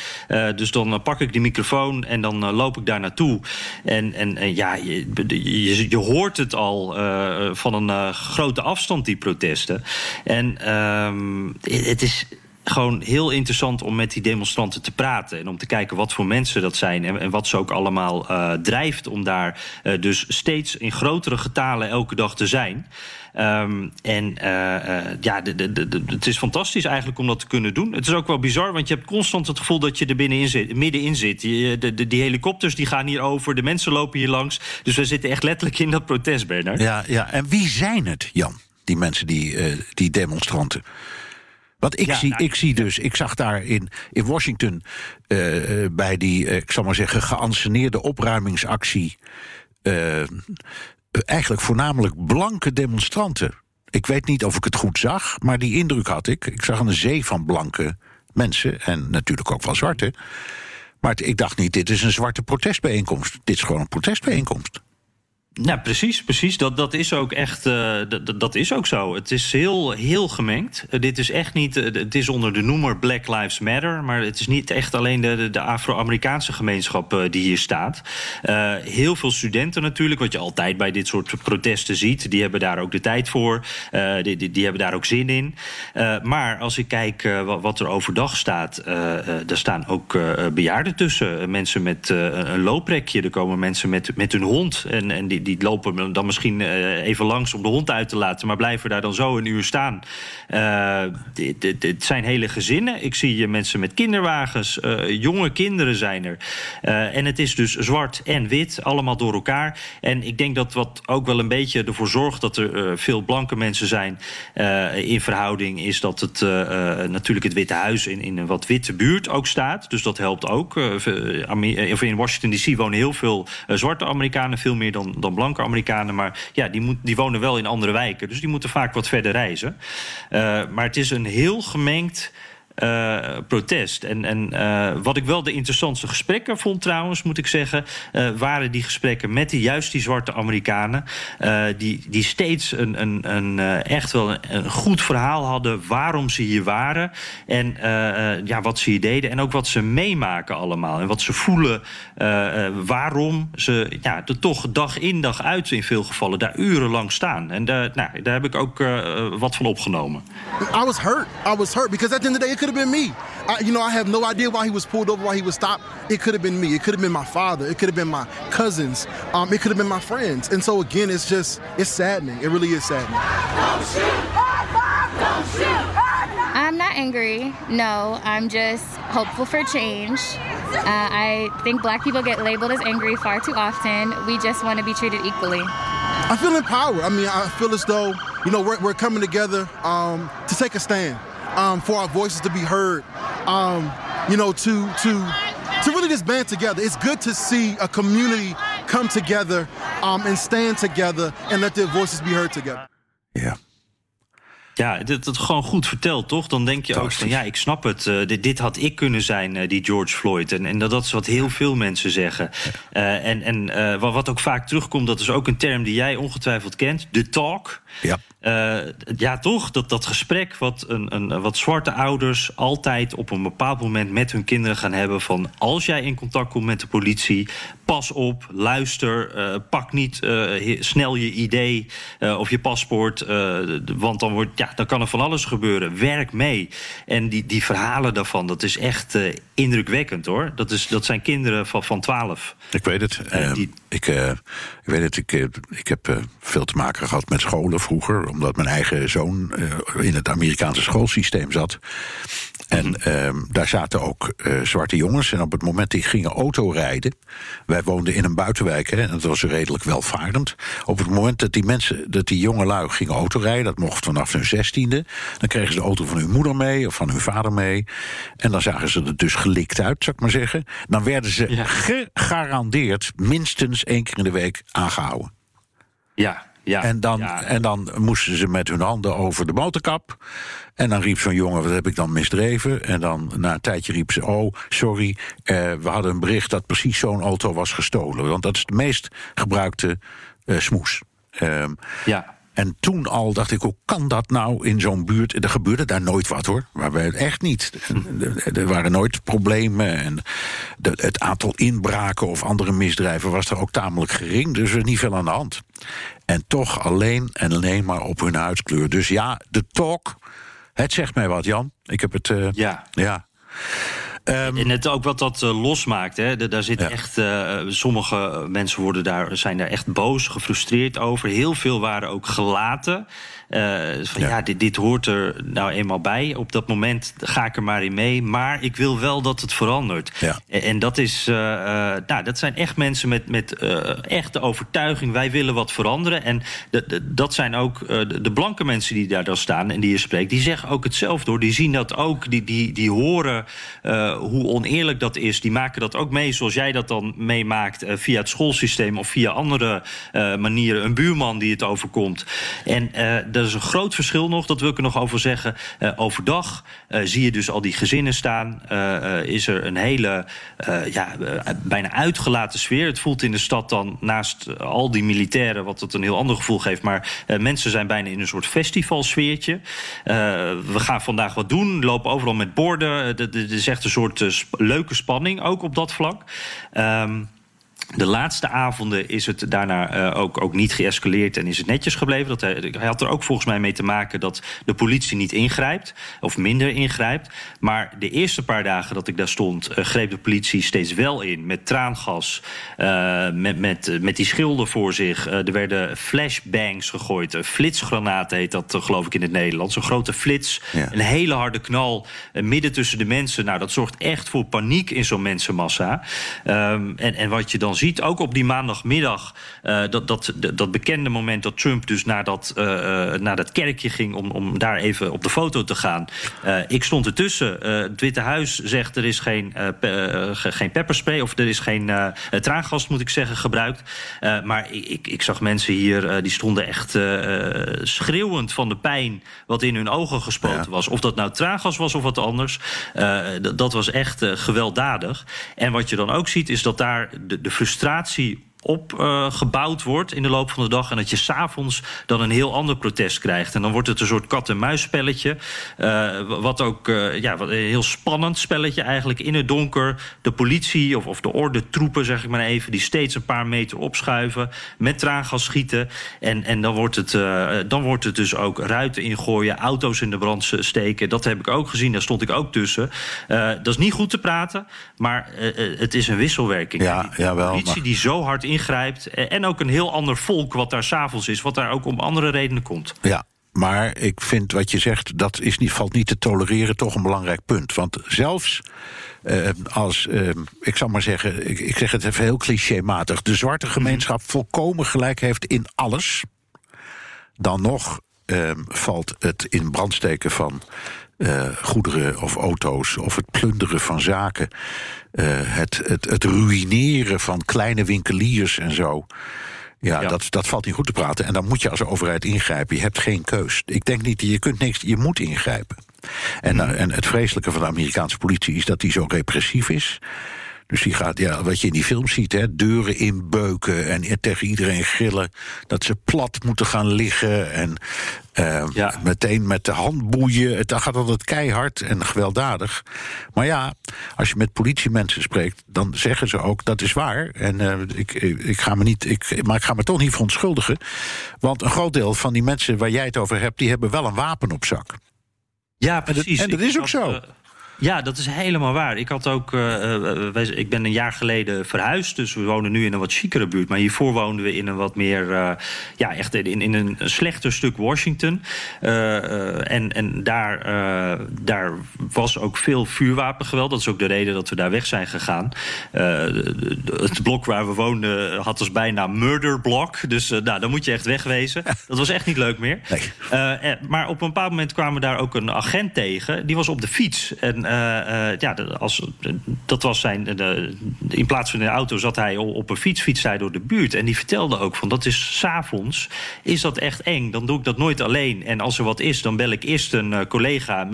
Dus dan pak ik die microfoon en dan loop ik daar naartoe. En, en, ja, je, je, je hoort het al van een grote afstand, die protesten. En ehm, het is gewoon heel interessant om met die demonstranten te praten. En om te kijken wat voor mensen dat zijn. En, wat ze ook allemaal uh, drijft om daar uh, dus steeds in grotere getalen elke dag te zijn. Um, en uh, ja, de, de, het is fantastisch eigenlijk om dat te kunnen doen. Het is ook wel bizar, want je hebt constant het gevoel dat je er binnenin zit, middenin zit. Die helikopters die gaan hier over, de mensen lopen hier langs. Dus we zitten echt letterlijk in dat protest, Bernard. Ja, ja. en wie zijn het, Jan? Die mensen, die, die demonstranten? Want ik, zie, nou, ik zie dus, ik zag daar in, in Washington uh, bij die, uh, ik zal maar zeggen, geanceneerde opruimingsactie. Uh, eigenlijk voornamelijk blanke demonstranten. Ik weet niet of ik het goed zag, maar die indruk had ik. Ik zag een zee van blanke mensen en natuurlijk ook van zwarte. Maar ik dacht niet, dit is een zwarte protestbijeenkomst. Dit is gewoon een protestbijeenkomst. Nou, precies, precies. Dat, dat is ook echt. Uh, dat, dat is ook zo. Het is heel, heel gemengd. Uh, dit is echt niet. Uh, het is onder de noemer Black Lives Matter. Maar het is niet echt alleen de, de, de Afro-Amerikaanse gemeenschap die hier staat. heel veel studenten natuurlijk, wat je altijd bij dit soort protesten ziet. Die hebben daar ook de tijd voor. Die, die, die, hebben daar ook zin in. maar als ik kijk wat, wat, er overdag staat. daar staan ook bejaarden tussen. mensen met een looprekje. Er komen mensen met, met hun hond. En, en die, die lopen dan misschien uh, even langs om de hond uit te laten, maar blijven daar dan zo een uur staan. Dit, dit, zijn hele gezinnen. Ik zie mensen met kinderwagens, uh, jonge kinderen zijn er. en het is dus zwart en wit, allemaal door elkaar. En ik denk dat wat ook wel een beetje ervoor zorgt dat er veel blanke mensen zijn in verhouding, is dat het natuurlijk het Witte Huis in, in een wat witte buurt ook staat. Dus dat helpt ook. in Washington DC wonen heel veel zwarte Amerikanen, veel meer dan blanke Amerikanen. Maar ja, die, moet, die wonen wel in andere wijken. Dus die moeten vaak wat verder reizen. Uh, maar het is een heel gemengd uh, protest. En, en uh, wat ik wel de interessantste gesprekken vond trouwens, moet ik zeggen, uh, waren die gesprekken met die, juist die zwarte Amerikanen. die, die steeds een, een, een, echt wel een, goed verhaal hadden waarom ze hier waren. En ja, wat ze hier deden. En ook wat ze meemaken allemaal. En wat ze voelen. waarom ze ja, er toch dag in dag uit in veel gevallen daar urenlang staan. En daar, nou, daar heb ik ook wat van opgenomen. I was hurt. I was hurt because at the end of the day could have been me. I, you know, I have no idea why he was pulled over, why he was stopped. It could have been me. It could have been my father. It could have been my cousins. Um, it could have been my friends. And so again, it's just it's saddening. It really is saddening. Don't shoot! Don't shoot! I'm not angry. No, I'm just hopeful for change. Uh, I think black people get labeled as angry far too often. We just want to be treated equally. I feel empowered. I mean, I feel as though, you know, we're, we're coming together um, to take a stand um, for our voices to be heard. Um, you know, to to to really just band together. It's good to see a community come together um, and stand together and let their voices be heard together. Yeah. Ja, dat het gewoon goed vertelt, toch? Dan denk je ook van ja, ik snap het. Uh, dit, dit, had ik kunnen zijn, uh, die George Floyd. En, en dat, dat, is wat heel veel mensen zeggen. Uh, en en wat ook vaak terugkomt, dat is ook een term die jij ongetwijfeld kent: de talk. Ja. ja, toch? Dat, dat gesprek wat, een, een, wat zwarte ouders altijd op een bepaald moment met hun kinderen gaan hebben: van als jij in contact komt met de politie, pas op, luister, pak niet snel je idee of je paspoort, want dan wordt ja, dan kan er van alles gebeuren. Werk mee. En die, die verhalen daarvan, dat is echt indrukwekkend hoor. Dat, is, dat zijn kinderen van, van 12. Ik weet het. Die... ik, uh, ik weet het. Ik, ik heb veel te maken gehad met scholen vroeger, omdat mijn eigen zoon in het Amerikaanse schoolsysteem zat. En uh, daar zaten ook zwarte jongens. En op het moment die gingen autorijden. Wij woonden in een buitenwijk hè, en dat was redelijk welvarend. Op het moment dat die mensen, dat die jonge lui gingen autorijden, dat mocht vanaf hun zestiende. Dan kregen ze de auto van hun moeder mee of van hun vader mee. En dan zagen ze er dus gelikt uit, zou ik maar zeggen. Dan werden ze ja. gegarandeerd minstens één keer in de week aangehouden. Ja, ja, en, dan, ja. en dan moesten ze met hun handen over de motorkap. En dan riep zo'n jongen, wat heb ik dan misdreven? En dan na een tijdje riep ze, oh, sorry, eh, we hadden een bericht dat precies zo'n auto was gestolen. Want dat is de meest gebruikte uh, smoes. Um, ja. En toen al dacht ik, hoe kan dat nou in zo'n buurt? Er gebeurde daar nooit wat hoor. Maar wij echt niet. Er waren nooit problemen. En de, het aantal inbraken of andere misdrijven was er ook tamelijk gering. Dus er is niet veel aan de hand. En toch alleen en alleen maar op hun huidskleur. Dus ja, de talk Het zegt mij wat, Jan. Ik heb het. Uh, ja. ja. Um, en het ook wat dat uh, losmaakt. Hè. daar zit echt. Uh, sommige mensen worden daar, zijn daar echt boos, gefrustreerd over. Heel veel waren ook gelaten. Uh, van ja, ja dit, dit, hoort er nou eenmaal bij. Op dat moment ga ik er maar in mee. Maar ik wil wel dat het verandert. Ja. En, en, dat, is, uh, nou, dat zijn echt mensen met, met echte overtuiging. Wij willen wat veranderen. En de, de, dat zijn ook de, de, blanke mensen die daar dan staan en die je spreekt. Die zeggen ook hetzelfde hoor. Die zien dat ook. Die, die, die horen hoe oneerlijk dat is. Die maken dat ook mee zoals jij dat dan meemaakt. via het schoolsysteem of via andere manieren. Een buurman die het overkomt. En dat is een groot verschil nog, dat wil ik er nog over zeggen. Uh, overdag uh, zie je dus al die gezinnen staan. Uh, is er een hele, ja, bijna uitgelaten sfeer. Het voelt in de stad dan naast al die militairen, wat het een heel ander gevoel geeft. Maar mensen zijn bijna in een soort festivalsfeertje. we gaan vandaag wat doen, lopen overal met borden. Er is echt een soort leuke spanning, ook op dat vlak. Um, de laatste avonden is het daarna uh, ook, ook niet geëscaleerd en is het netjes gebleven. Dat hij, hij, had er ook volgens mij mee te maken dat de politie niet ingrijpt, of minder ingrijpt. Maar de eerste paar dagen dat ik daar stond, uh, greep de politie steeds wel in. Met traangas, uh, met, met, met die schilden voor zich. er werden flashbangs gegooid. flitsgranaten heet dat, geloof ik, in het Nederlands. Een grote flits, ja. een hele harde knal midden tussen de mensen. Nou, dat zorgt echt voor paniek in zo'n mensenmassa. Um, en, en wat je dan ziet, ook op die maandagmiddag, uh, dat, dat, dat bekende moment dat Trump dus naar dat, uh, naar dat kerkje ging om, om daar even op de foto te gaan. Ik stond ertussen. het Witte Huis zegt er is geen, pe geen pepperspray of er is geen traangas, moet ik zeggen, gebruikt. maar ik, ik zag mensen hier, die stonden echt schreeuwend van de pijn wat in hun ogen gespoten ja. was. Of dat nou traangas was of wat anders. dat was echt gewelddadig. En wat je dan ook ziet, is dat daar de, de frustratie frustratie opgebouwd uh, wordt in de loop van de dag. En dat je s'avonds dan een heel ander protest krijgt. En dan wordt het een soort kat-en-muisspelletje. Uh, wat ook uh, ja, wat een heel spannend spelletje eigenlijk. In het donker de politie of, of de orde troepen, zeg ik maar even... die steeds een paar meter opschuiven. Met traangas schieten. En, en dan, wordt het, dan wordt het dus ook ruiten ingooien. Auto's in de brand steken. Dat heb ik ook gezien. Daar stond ik ook tussen. dat is niet goed te praten. Maar het is een wisselwerking. Ja, die jawel, politie maar... die zo hard ingrijpt. En ook een heel ander volk wat daar s'avonds is, wat daar ook om andere redenen komt. Ja. Maar ik vind wat je zegt, dat is niet, valt niet te tolereren, toch een belangrijk punt. Want zelfs uh, als, uh, ik zal maar zeggen, ik, ik, zeg het even heel clichématig, de zwarte gemeenschap volkomen gelijk heeft in alles, dan nog uh, valt het in brandsteken van uh, goederen of auto's of het plunderen van zaken, uh, het, het, het ruïneren van kleine winkeliers en zo. Ja, ja, Dat, dat valt niet goed te praten. En dan moet je als overheid ingrijpen. Je hebt geen keus. Ik denk niet, je kunt niks, je moet ingrijpen. En, mm. en het vreselijke van de Amerikaanse politie is dat die zo repressief is. Dus die gaat, ja, wat je in die film ziet, hè, deuren inbeuken en tegen iedereen gillen. Dat ze plat moeten gaan liggen en uh, ja. meteen met de hand boeien. Het gaat altijd keihard en gewelddadig. Maar ja, als je met politiemensen spreekt, dan zeggen ze ook dat is waar. En uh, ik, ik, ga me niet, ik, maar ik ga me toch niet verontschuldigen. Want een groot deel van die mensen waar jij het over hebt, die hebben wel een wapen op zak. Ja, precies. En dat, en dat is ook zo. Uh, ja, dat is helemaal waar. Ik, had ook, uh, wij, ik ben een jaar geleden verhuisd, dus we wonen nu in een wat chicere buurt. Maar hiervoor woonden we in een wat meer, uh, ja, echt in, in een slechter stuk Washington. en en daar, daar was ook veel vuurwapengeweld. Dat is ook de reden dat we daar weg zijn gegaan. het blok waar we woonden had als bijna murder block. Dus nou, dan moet je echt wegwezen. Dat was echt niet leuk meer. Nee. maar op een bepaald moment kwamen we daar ook een agent tegen. Die was op de fiets. En ja, als, dat was zijn. De, in plaats van in de auto zat hij op een fiets, fiets hij door de buurt. En die vertelde ook van dat is s'avonds, is dat echt eng. Dan doe ik dat nooit alleen. En als er wat is, dan bel ik eerst een uh, collega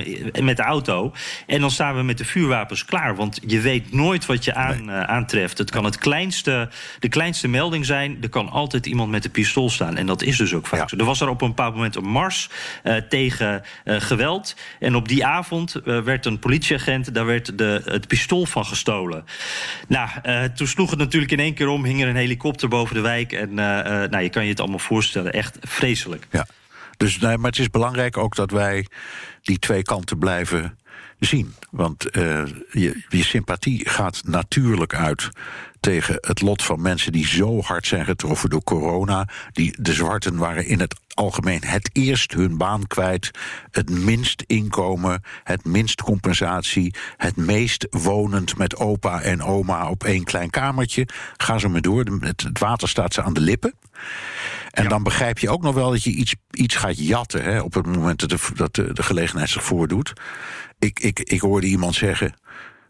met de auto. En dan staan we met de vuurwapens klaar. Want je weet nooit wat je aan, nee. uh, aantreft. Het kan het kleinste, de kleinste melding zijn. Er kan altijd iemand met een pistool staan. En dat is dus ook vaak ja. zo. Er was er op een bepaald moment een mars tegen geweld. En op die avond werd een politie politieagent, daar werd de, het pistool van gestolen. Nou, uh, toen sloeg het natuurlijk in één keer om, hing er een helikopter boven de wijk. En uh, nou, je kan je het allemaal voorstellen, echt vreselijk. Ja. Dus, nee, maar het is belangrijk ook dat wij die twee kanten blijven zien. Want uh, je, je sympathie gaat natuurlijk uit tegen het lot van mensen die zo hard zijn getroffen door corona. Die, de zwarten waren in het algemeen het eerst hun baan kwijt, het minst inkomen, het minst compensatie, het meest wonend met opa en oma op één klein kamertje. Ga zo maar door, het, water staat ze aan de lippen. En dan begrijp je ook nog wel dat je iets, iets gaat jatten hè, op het moment dat, de, dat de, de gelegenheid zich voordoet. Ik, ik, ik hoorde iemand zeggen.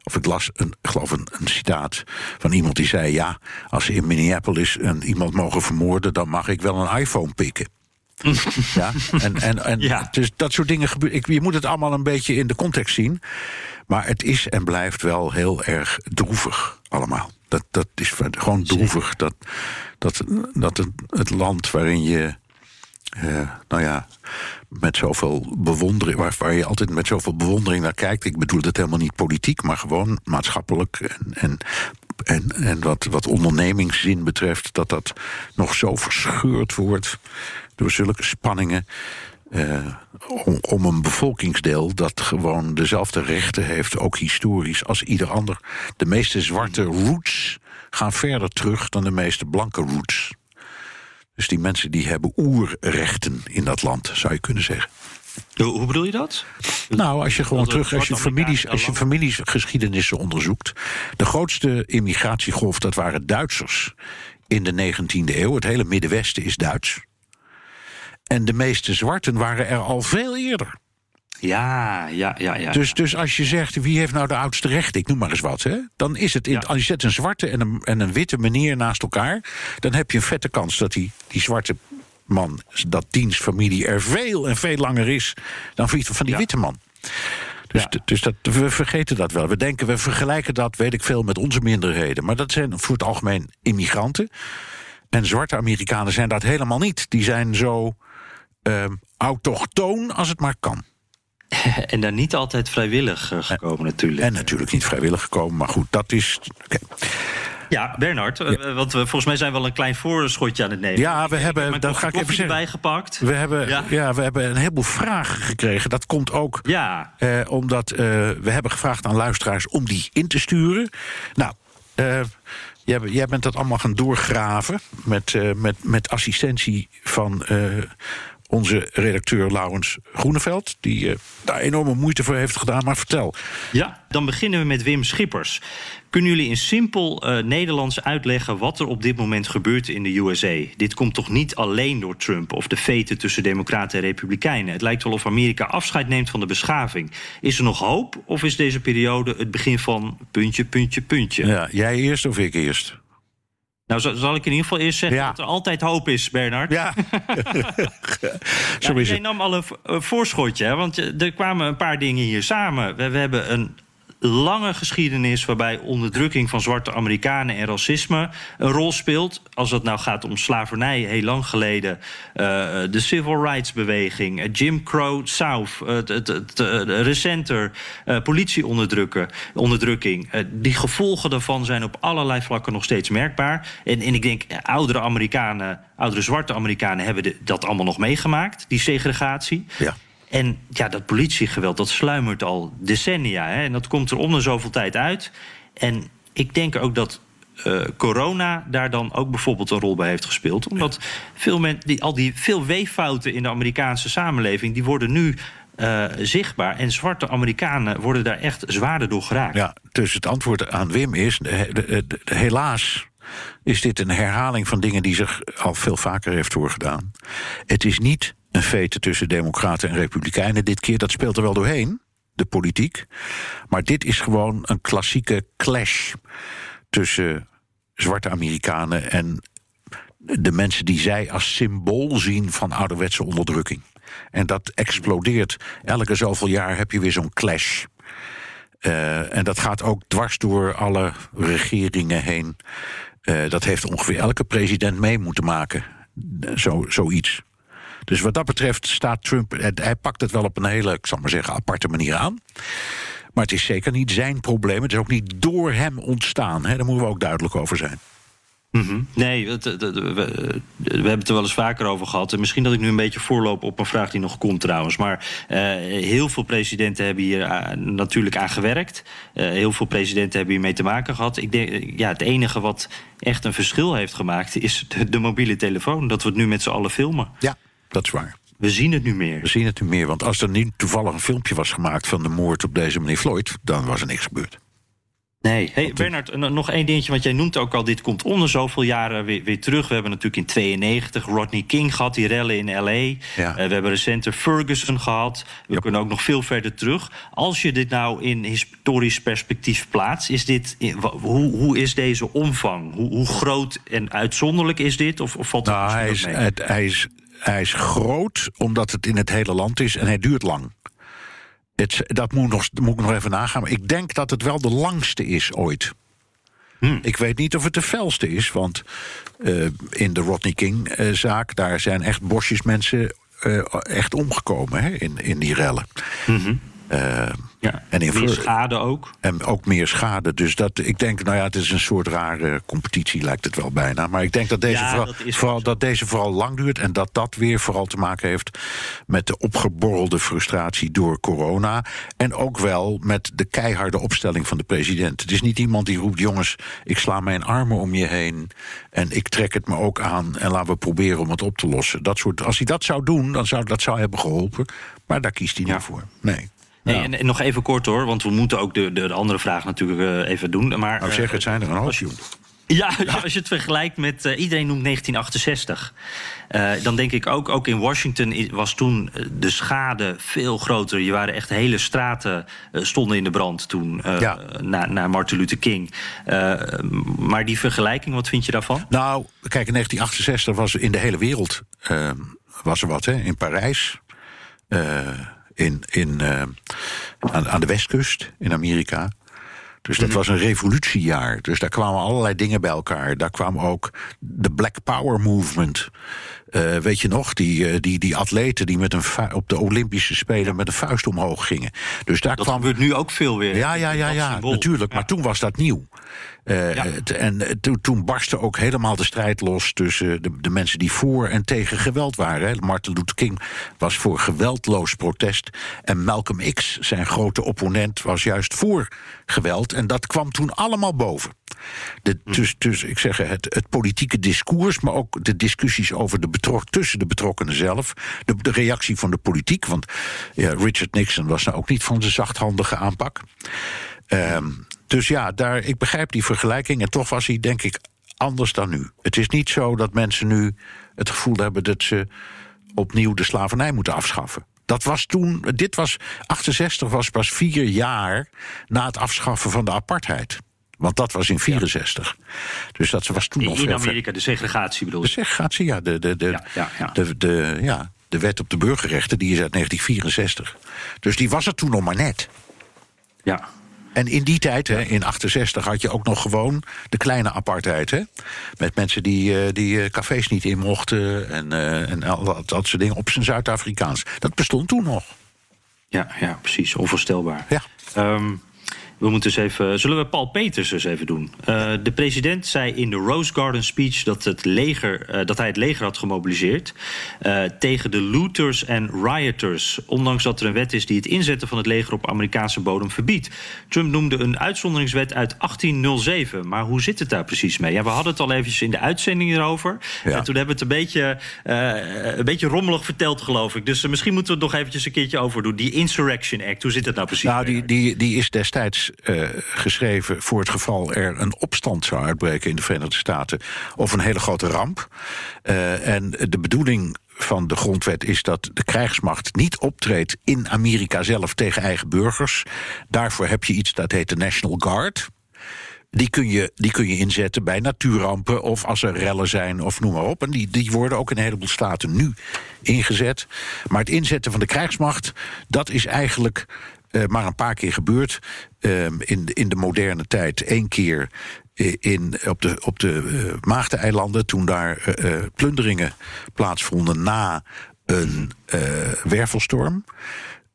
Of ik las een, ik geloof een, een, citaat van iemand die zei: Ja, als ze in Minneapolis een, iemand mogen vermoorden, dan mag ik wel een iPhone pikken. ja, en, en, en ja. Dus dat soort dingen gebeuren. Je moet het allemaal een beetje in de context zien. Maar het is en blijft wel heel erg droevig, allemaal. Dat, dat is gewoon droevig. Dat, dat, dat het, het land waarin je. Uh, nou ja, met zoveel bewondering, waar, waar, je altijd met zoveel bewondering naar kijkt. Ik bedoel het helemaal niet politiek, maar gewoon maatschappelijk en, en, en, en wat, wat ondernemingszin betreft, dat dat nog zo verscheurd wordt door zulke spanningen. Uh, om, om, een bevolkingsdeel dat gewoon dezelfde rechten heeft, ook historisch, als ieder ander. De meeste zwarte roots gaan verder terug dan de meeste blanke roots. Dus die mensen die hebben oerrechten in dat land, zou je kunnen zeggen. Hoe bedoel je dat? Nou, als je gewoon terug, als je, families, als je familiesgeschiedenissen onderzoekt. De grootste immigratiegolf, dat waren Duitsers in de 19e eeuw. Het hele Middenwesten is Duits. En de meeste zwarten waren er al veel eerder. Ja, ja, ja. ja dus, dus als je zegt wie heeft nou de oudste rechten, ik noem maar eens wat, hè, dan is het. In, Als je zet een zwarte en een, en een witte meneer naast elkaar, dan heb je een vette kans dat die, die zwarte man, dat dienstfamilie er veel en veel langer is dan van die witte man. Dus, dus dat, we vergeten dat wel. We denken, we vergelijken dat, weet ik veel, met onze minderheden. Maar dat zijn voor het algemeen immigranten. En zwarte Amerikanen zijn dat helemaal niet. Die zijn zo uh, autochtoon als het maar kan. En dan niet altijd vrijwillig eh, gekomen, natuurlijk. En natuurlijk niet vrijwillig gekomen, maar goed, dat is. Ja, Bernard, eh, want we, volgens mij zijn we wel een klein voorschotje aan het nemen. Ja, we hebben, dat ga ik even zeggen. bijgepakt. We hebben, ja. we hebben een heleboel vragen gekregen. Dat komt ook ja. eh, omdat eh, we hebben gevraagd aan luisteraars om die in te sturen. Nou, eh, jij, jij, bent dat allemaal gaan doorgraven met, met, met assistentie van onze redacteur Laurens Groeneveld, die uh, daar enorme moeite voor heeft gedaan. Maar vertel. Ja, dan beginnen we met Wim Schippers. Kunnen jullie in simpel uh, Nederlands uitleggen wat er op dit moment gebeurt in de USA? Dit komt toch niet alleen door Trump of de veten tussen Democraten en Republikeinen? Het lijkt wel of Amerika afscheid neemt van de beschaving. Is er nog hoop of is deze periode het begin van puntje, puntje, puntje? Ja, jij eerst of ik eerst? Nou, zal ik in ieder geval eerst zeggen dat er altijd hoop is, Bernard. Ja. Zo is het. nam al een voorschotje, hè, want eh, er kwamen een paar dingen hier samen. We, we hebben een lange geschiedenis waarbij onderdrukking van zwarte Amerikanen en racisme een rol speelt. Als het nou gaat om slavernij, heel lang geleden, uh, de civil rights beweging, uh, Jim Crow South, het, het, recenter politieonderdrukking. die gevolgen daarvan zijn op allerlei vlakken nog steeds merkbaar. En, en ik denk, oudere Amerikanen, oudere zwarte Amerikanen hebben dat allemaal nog meegemaakt, die segregatie. Ja. En ja, dat politiegeweld, dat sluimert al decennia. Hè? En dat komt er om de zoveel tijd uit. En ik denk ook dat uh, corona daar dan ook bijvoorbeeld een rol bij heeft gespeeld. Omdat veel men, die, al die veel weeffouten in de Amerikaanse samenleving... die worden nu uh, zichtbaar. En zwarte Amerikanen worden daar echt zwaarder door geraakt. Ja, dus het antwoord aan Wim is... helaas is dit een herhaling van dingen die zich al veel vaker heeft voorgedaan. Het is niet een fete tussen Democraten en Republikeinen dit keer. Dat speelt er wel doorheen, de politiek. Maar dit is gewoon een klassieke clash tussen zwarte Amerikanen en de mensen die zij als symbool zien van ouderwetse onderdrukking. En dat explodeert. Elke zoveel jaar heb je weer zo'n clash. Uh, en dat gaat ook dwars door alle regeringen heen. Uh, dat heeft ongeveer elke president mee moeten maken. Zo, zoiets. Dus wat dat betreft staat Trump. Hij pakt het wel op een hele, ik zal maar zeggen, aparte manier aan. Maar het is zeker niet zijn probleem. Het is ook niet door hem ontstaan. Hè? Daar moeten we ook duidelijk over zijn. Mhm. Nee, we, we, hebben het er wel eens vaker over gehad. En misschien dat ik nu een beetje voorloop op een vraag die nog komt trouwens. Maar uh, heel veel presidenten hebben hier uh, natuurlijk aan gewerkt. Uh, heel veel presidenten hebben hiermee te maken gehad. Ik denk, ja, het enige wat echt een verschil heeft gemaakt... is de, de mobiele telefoon. Dat we het nu met z'n allen filmen. Ja, dat is waar. We zien het nu meer. We zien het nu meer, want als er niet toevallig een filmpje was gemaakt... van de moord op deze meneer Floyd, dan was er niks gebeurd. Nee. Hey, Bernard, nog één dingetje, want jij noemt ook al... dit komt onder zoveel jaren weer, weer terug. We hebben natuurlijk in 92 Rodney King gehad, die rellen in L.A. Ja. Uh, we hebben recenter Ferguson gehad. We kunnen ook nog veel verder terug. Als je dit nou in historisch perspectief plaatst... Is dit, hoe, hoe is deze omvang? Hoe, hoe groot en uitzonderlijk is dit? Of, of valt nou, hij is, het, hij, is, hij is groot omdat het in het hele land is en hij duurt lang. Het, dat moet, nog, moet ik nog even nagaan. Maar ik denk dat het wel de langste is ooit. Hmm. Ik weet niet of het de felste is, want uh, in de Rodney King-zaak... daar zijn echt bosjes mensen uh, echt omgekomen hè, in, in die rellen. Mm-hmm. Uh, ja, en in meer schade ook. En ook meer schade. Dus dat, ik denk, nou ja, het is een soort rare competitie, lijkt het wel bijna. Maar ik denk dat deze, ja, vooral, dat vooral, dat deze vooral lang duurt. En dat dat weer vooral te maken heeft met de opgeborrelde frustratie door corona. En ook wel met de keiharde opstelling van de president. Het is niet iemand die roept: jongens, ik sla mijn armen om je heen. En ik trek het me ook aan. En laten we proberen om het op te lossen. Dat soort, als hij dat zou doen, dan zou dat zou hebben geholpen. Maar daar kiest hij ja. niet voor. Nee. Nee, en, en, nog even kort hoor, want we moeten ook de, de, de andere vraag natuurlijk uh, even doen. Maar, nou, zeg, het zijn er een hoopje. Ja, ja, als je het vergelijkt met. Uh, iedereen noemt 1968. Uh, dan denk ik ook, ook in Washington was toen de schade veel groter. Je waren echt hele straten uh, stonden in de brand toen, ja. na, na Martin Luther King. maar die vergelijking, wat vind je daarvan? Nou, kijk, in 1968 was in de hele wereld was er wat, hè? In Parijs in, in, uh, aan, aan de westkust in Amerika. Dus dat was een revolutiejaar. Dus daar kwamen allerlei dingen bij elkaar. Daar kwam ook de Black Power Movement. Uh, weet je nog, die, uh, die, die atleten die met een op de Olympische Spelen met een vuist omhoog gingen. Dus daar dat kwam... gebeurt nu ook veel weer. Ja, ja, ja, ja natuurlijk. Ja. Maar toen was dat nieuw. Uh, ja. En to, toen barstte ook helemaal de strijd los tussen de, de, mensen die voor en tegen geweld waren. Martin Luther King was voor geweldloos protest. En Malcolm X, zijn grote opponent, was juist voor geweld. En dat kwam toen allemaal boven. De, dus, dus ik zeg het, het politieke discours, maar ook de discussies over de betrok, tussen de betrokkenen zelf. De, de reactie van de politiek. Want ja, Richard Nixon was nou ook niet van de zachthandige aanpak. Um, dus ja, daar, ik begrijp die vergelijking. En toch was hij, denk ik, anders dan nu. Het is niet zo dat mensen nu het gevoel hebben dat ze opnieuw de slavernij moeten afschaffen. Dat was toen, dit was, 68 was pas vier jaar na het afschaffen van de apartheid. Want dat was in 64. Ja. Dus dat was toen nog In Amerika, de segregatie bedoel je? De segregatie, ja. De, de, de, ja, ja, ja. De, de, ja, de wet op de burgerrechten, die is uit 1964. Dus die was er toen nog maar net. Ja. En in die tijd, hè, in 68, had je ook nog gewoon de kleine apartheid. Hè? Met mensen die, uh, die uh, cafés niet in mochten en, uh, en al dat, dat soort dingen op zijn Zuid-Afrikaans. Dat bestond toen nog. Ja, ja precies. Onvoorstelbaar. Ja. Um, we moeten eens even. Zullen we Paul Peters eens even doen? Uh, de president zei in de Rose Garden speech dat, het leger, uh, dat hij het leger had gemobiliseerd. Uh, tegen de looters en rioters. Ondanks dat er een wet is die het inzetten van het leger op Amerikaanse bodem verbiedt. Trump noemde een uitzonderingswet uit 1807. Maar hoe zit het daar precies mee? Ja, we hadden het al eventjes in de uitzending erover. Ja. En toen hebben we het een beetje, een beetje rommelig verteld, geloof ik. Dus misschien moeten we het nog eventjes een keertje over doen. Die Insurrection Act, hoe zit het nou precies? Nou, die, die, die is destijds uh, geschreven voor het geval er een opstand zou uitbreken in de Verenigde Staten of een hele grote ramp. Uh, en de bedoeling van de grondwet is dat de krijgsmacht niet optreedt in Amerika zelf tegen eigen burgers. Daarvoor heb je iets dat heet de National Guard. Die kun, je, die kun je inzetten bij natuurrampen of als er rellen zijn of noem maar op. En die, die worden ook in een heleboel staten nu ingezet. Maar het inzetten van de krijgsmacht, dat is eigenlijk maar een paar keer gebeurd. Uh, in, in de moderne tijd. Eén keer in, op de, op de Maagdeneilanden. Toen daar plunderingen plaatsvonden na een wervelstorm.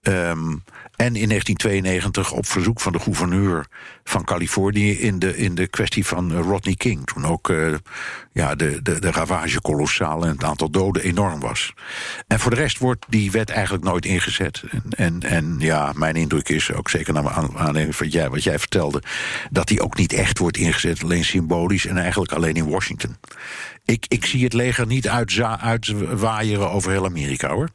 Ehm, en in 1992 op verzoek van de gouverneur van Californië in de, in de kwestie van Rodney King. Toen ook uh, ja, de, de, de ravage kolossaal en het aantal doden enorm was. En voor de rest wordt die wet eigenlijk nooit ingezet. En, en, ja, mijn indruk is ook zeker naar aanleiding van jij, wat jij vertelde, dat die ook niet echt wordt ingezet, alleen symbolisch en eigenlijk alleen in Washington. Ik, ik zie het leger niet uitwaaieren over heel Amerika hoor.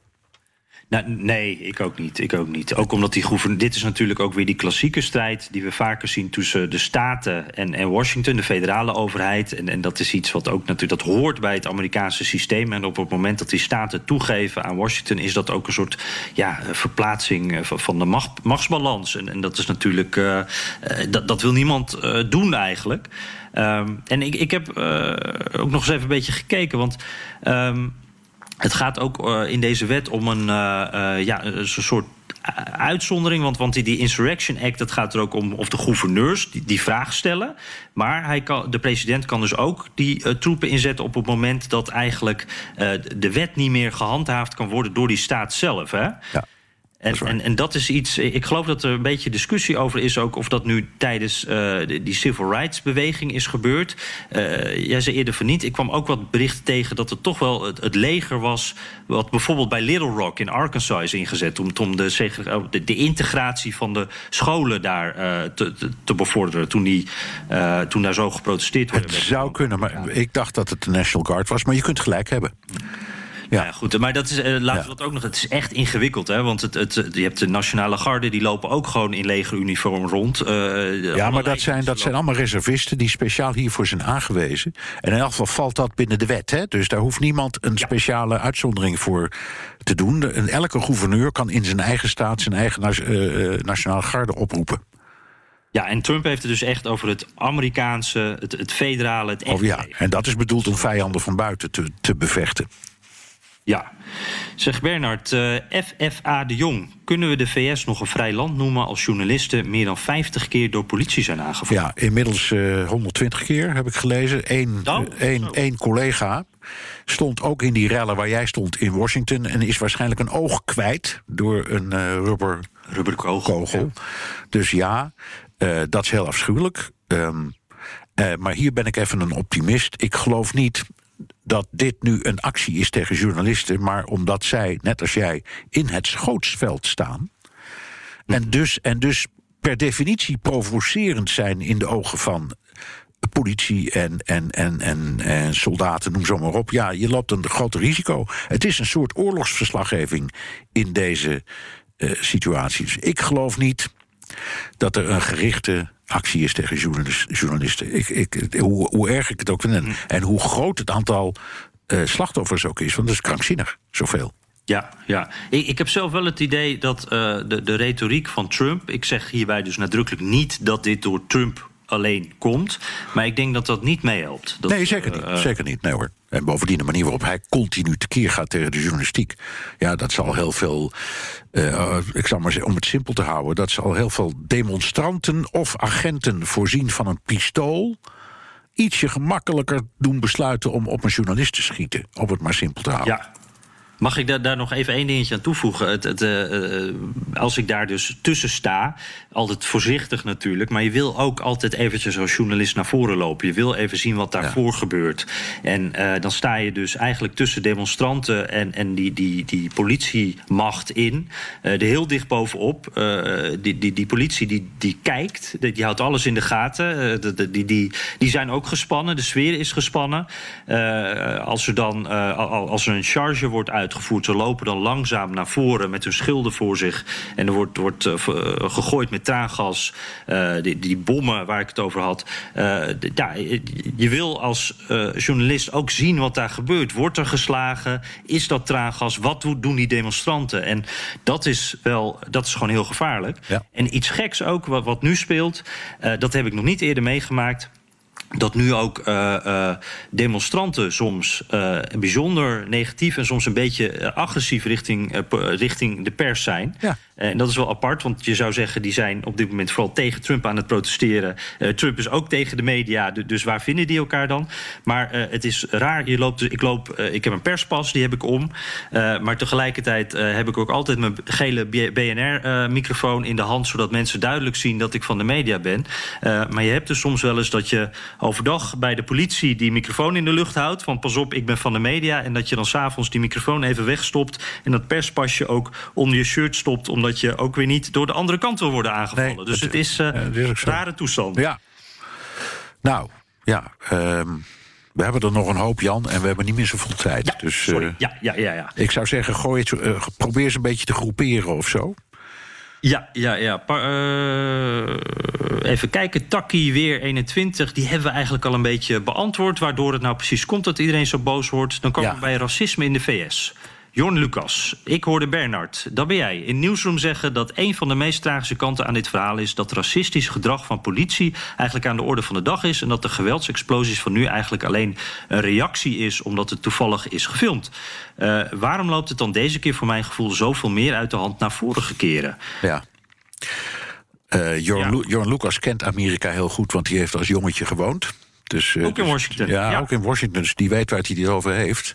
Nou, nee, ik ook niet. Ik ook niet. Ook omdat die gouverneur. Dit is natuurlijk ook weer die klassieke strijd die we vaker zien tussen de staten en, en Washington, de federale overheid. En, en dat is iets wat ook natuurlijk dat hoort bij het Amerikaanse systeem. En op het moment dat die staten toegeven aan Washington, is dat ook een soort ja, verplaatsing eh, van de macht, machtsbalans. En, en dat is natuurlijk. Uh, dat, dat wil niemand doen eigenlijk. Um, en ik, ik heb ook nog eens even een beetje gekeken. Want. Um, het gaat ook uh, in deze wet om een, uh, uh, ja, een soort uitzondering. Want, want die, die Insurrection Act, dat gaat er ook om of de gouverneurs die, die vraag stellen. Maar hij kan, de president kan dus ook die troepen inzetten op het moment dat eigenlijk de wet niet meer gehandhaafd kan worden door die staat zelf. Hè? Ja. En, en, en, dat is iets. Ik geloof dat er een beetje discussie over is ook of dat nu tijdens uh, die civil rights beweging is gebeurd. Uh, jij zei eerder van niet. Ik kwam ook wat berichten tegen dat het toch wel het, het, leger was. wat bijvoorbeeld bij Little Rock in Arkansas is ingezet. om, om de, de, de, integratie van de scholen daar uh, te, te, te, bevorderen. Toen, die, toen daar zo geprotesteerd werd. Het zou kunnen, maar ja. ik dacht dat het de National Guard was. Maar je kunt gelijk hebben. Ja. ja, goed. Maar dat is, uh, laten we dat ook nog. Het is echt ingewikkeld, hè? Want het, het, je hebt de Nationale Garde, die lopen ook gewoon in legeruniform rond. Uh, ja, maar dat zijn, dat zijn allemaal reservisten die speciaal hiervoor zijn aangewezen. En in elk geval valt dat binnen de wet, hè? Dus daar hoeft niemand een speciale uitzondering voor te doen. En elke gouverneur kan in zijn eigen staat zijn eigen uh, Nationale Garde oproepen. Ja, en Trump heeft het dus echt over het Amerikaanse, het, het federale, het echte. Oh ja, en dat is bedoeld om vijanden van buiten te, te bevechten. Ja. Zeg Bernard, uh, eh, FFA de Jong. Kunnen we de VS nog een vrij land noemen als journalisten meer dan 50 keer door politie zijn aangevallen? Ja, inmiddels uh, eh, 120 keer heb ik gelezen. Eén oh, collega stond ook in die rellen waar jij stond in Washington en is waarschijnlijk een oog kwijt door een rubber rubberkogel. Kogel. Dus ja, dat is heel afschuwelijk. Um, maar hier ben ik even een optimist. Ik geloof niet dat dit nu een actie is tegen journalisten, maar omdat zij, net als jij, in het schootsveld staan. En dus, en dus per definitie provocerend zijn in de ogen van politie en, en, en, en, en soldaten, noem zo maar op. Ja, je loopt een groot risico. Het is een soort oorlogsverslaggeving in deze uh, situaties. Ik geloof niet dat er een gerichte actie is tegen journalisten. Ik, ik, hoe, hoe erg ik het ook vind. Mm. En, hoe groot het aantal uh, slachtoffers ook is. Want dat is krankzinnig, zoveel. Ja, ja. Ik, ik heb zelf wel het idee dat uh, de, de retoriek van Trump. Ik zeg hierbij dus nadrukkelijk niet dat dit door Trump alleen komt. Maar ik denk dat dat niet meehelpt. nee, zeker niet. Uh, zeker niet. Nee hoor. En bovendien de manier waarop hij continu tekeer gaat tegen de journalistiek. Ja, dat zal heel veel. Uh, ik zal maar zeggen, om het simpel te houden. Dat zal heel veel demonstranten of agenten voorzien van een pistool. ietsje gemakkelijker doen besluiten om op een journalist te schieten. Om het maar simpel te houden. Ja. Mag ik daar, daar nog even één dingetje aan toevoegen? Het, het, uh, als ik daar dus tussen sta, altijd voorzichtig natuurlijk... maar je wil ook altijd eventjes als journalist naar voren lopen. Je wil even zien wat daarvoor ja. gebeurt. En uh, dan sta je dus eigenlijk tussen demonstranten en, en die, die, die politiemacht in. Er heel dicht bovenop. die, die, die politie die, die kijkt, die, die houdt alles in de gaten. Die, die, die, die zijn ook gespannen, de sfeer is gespannen. als er dan als er een charge wordt uit uitgevoerd. Ze lopen dan langzaam naar voren met hun schilden voor zich. En er wordt, wordt uh, gegooid met traangas. Uh, die, die, bommen waar ik het over had. Ja, je wil als journalist ook zien wat daar gebeurt. Wordt er geslagen? Is dat traangas? Wat doen die demonstranten? En dat is wel, dat is gewoon heel gevaarlijk. Ja. En iets geks ook, wat, wat nu speelt, dat heb ik nog niet eerder meegemaakt dat nu ook uh, uh, demonstranten soms uh, bijzonder negatief en soms een beetje agressief richting, richting de pers zijn. Ja. En dat is wel apart, want je zou zeggen, die zijn op dit moment vooral tegen Trump aan het protesteren. Uh, Trump is ook tegen de media, dus waar vinden die elkaar dan? Maar uh, het is raar, je loopt, ik, loop, ik heb een perspas, die heb ik om. maar tegelijkertijd heb ik ook altijd mijn gele BNR-microfoon in de hand, zodat mensen duidelijk zien dat ik van de media ben. maar je hebt dus soms wel eens dat je overdag bij de politie die microfoon in de lucht houdt, van pas op, ik ben van de media. En dat je dan s'avonds die microfoon even wegstopt en dat perspasje ook onder je shirt stopt, omdat dat je ook weer niet door de andere kant wil worden aangevallen. dus het, is uh, een rare toestand. Ja. Nou, ja. Um, we hebben er nog een hoop, Jan, en we hebben niet meer zoveel tijd. Ja, dus, sorry. Uh, ja, ja, ja, ja. Ik zou zeggen, gooi het, uh, probeer eens een beetje te groeperen of zo. Ja, ja, ja. Pa even kijken. Taki weer 21. Die hebben we eigenlijk al een beetje beantwoord. Waardoor het nou precies komt dat iedereen zo boos wordt. Dan komen ja. we bij racisme in de VS. Jorn Lucas, ik hoorde Bernard, dat ben jij, in Nieuwsroom zeggen dat een van de meest tragische kanten aan dit verhaal is dat racistisch gedrag van politie eigenlijk aan de orde van de dag is en dat de geweldsexplosies van nu eigenlijk alleen een reactie is omdat het toevallig is gefilmd. Uh, waarom loopt het dan deze keer voor mijn gevoel zoveel meer uit de hand naar vorige keren? Ja. Uh, Jorn, ja. Jorn Lucas kent Amerika heel goed, want hij heeft als jongetje gewoond. Dus, uh, ook in Washington. ja, ja, ook in Washington. Dus die weet waar hij het over heeft.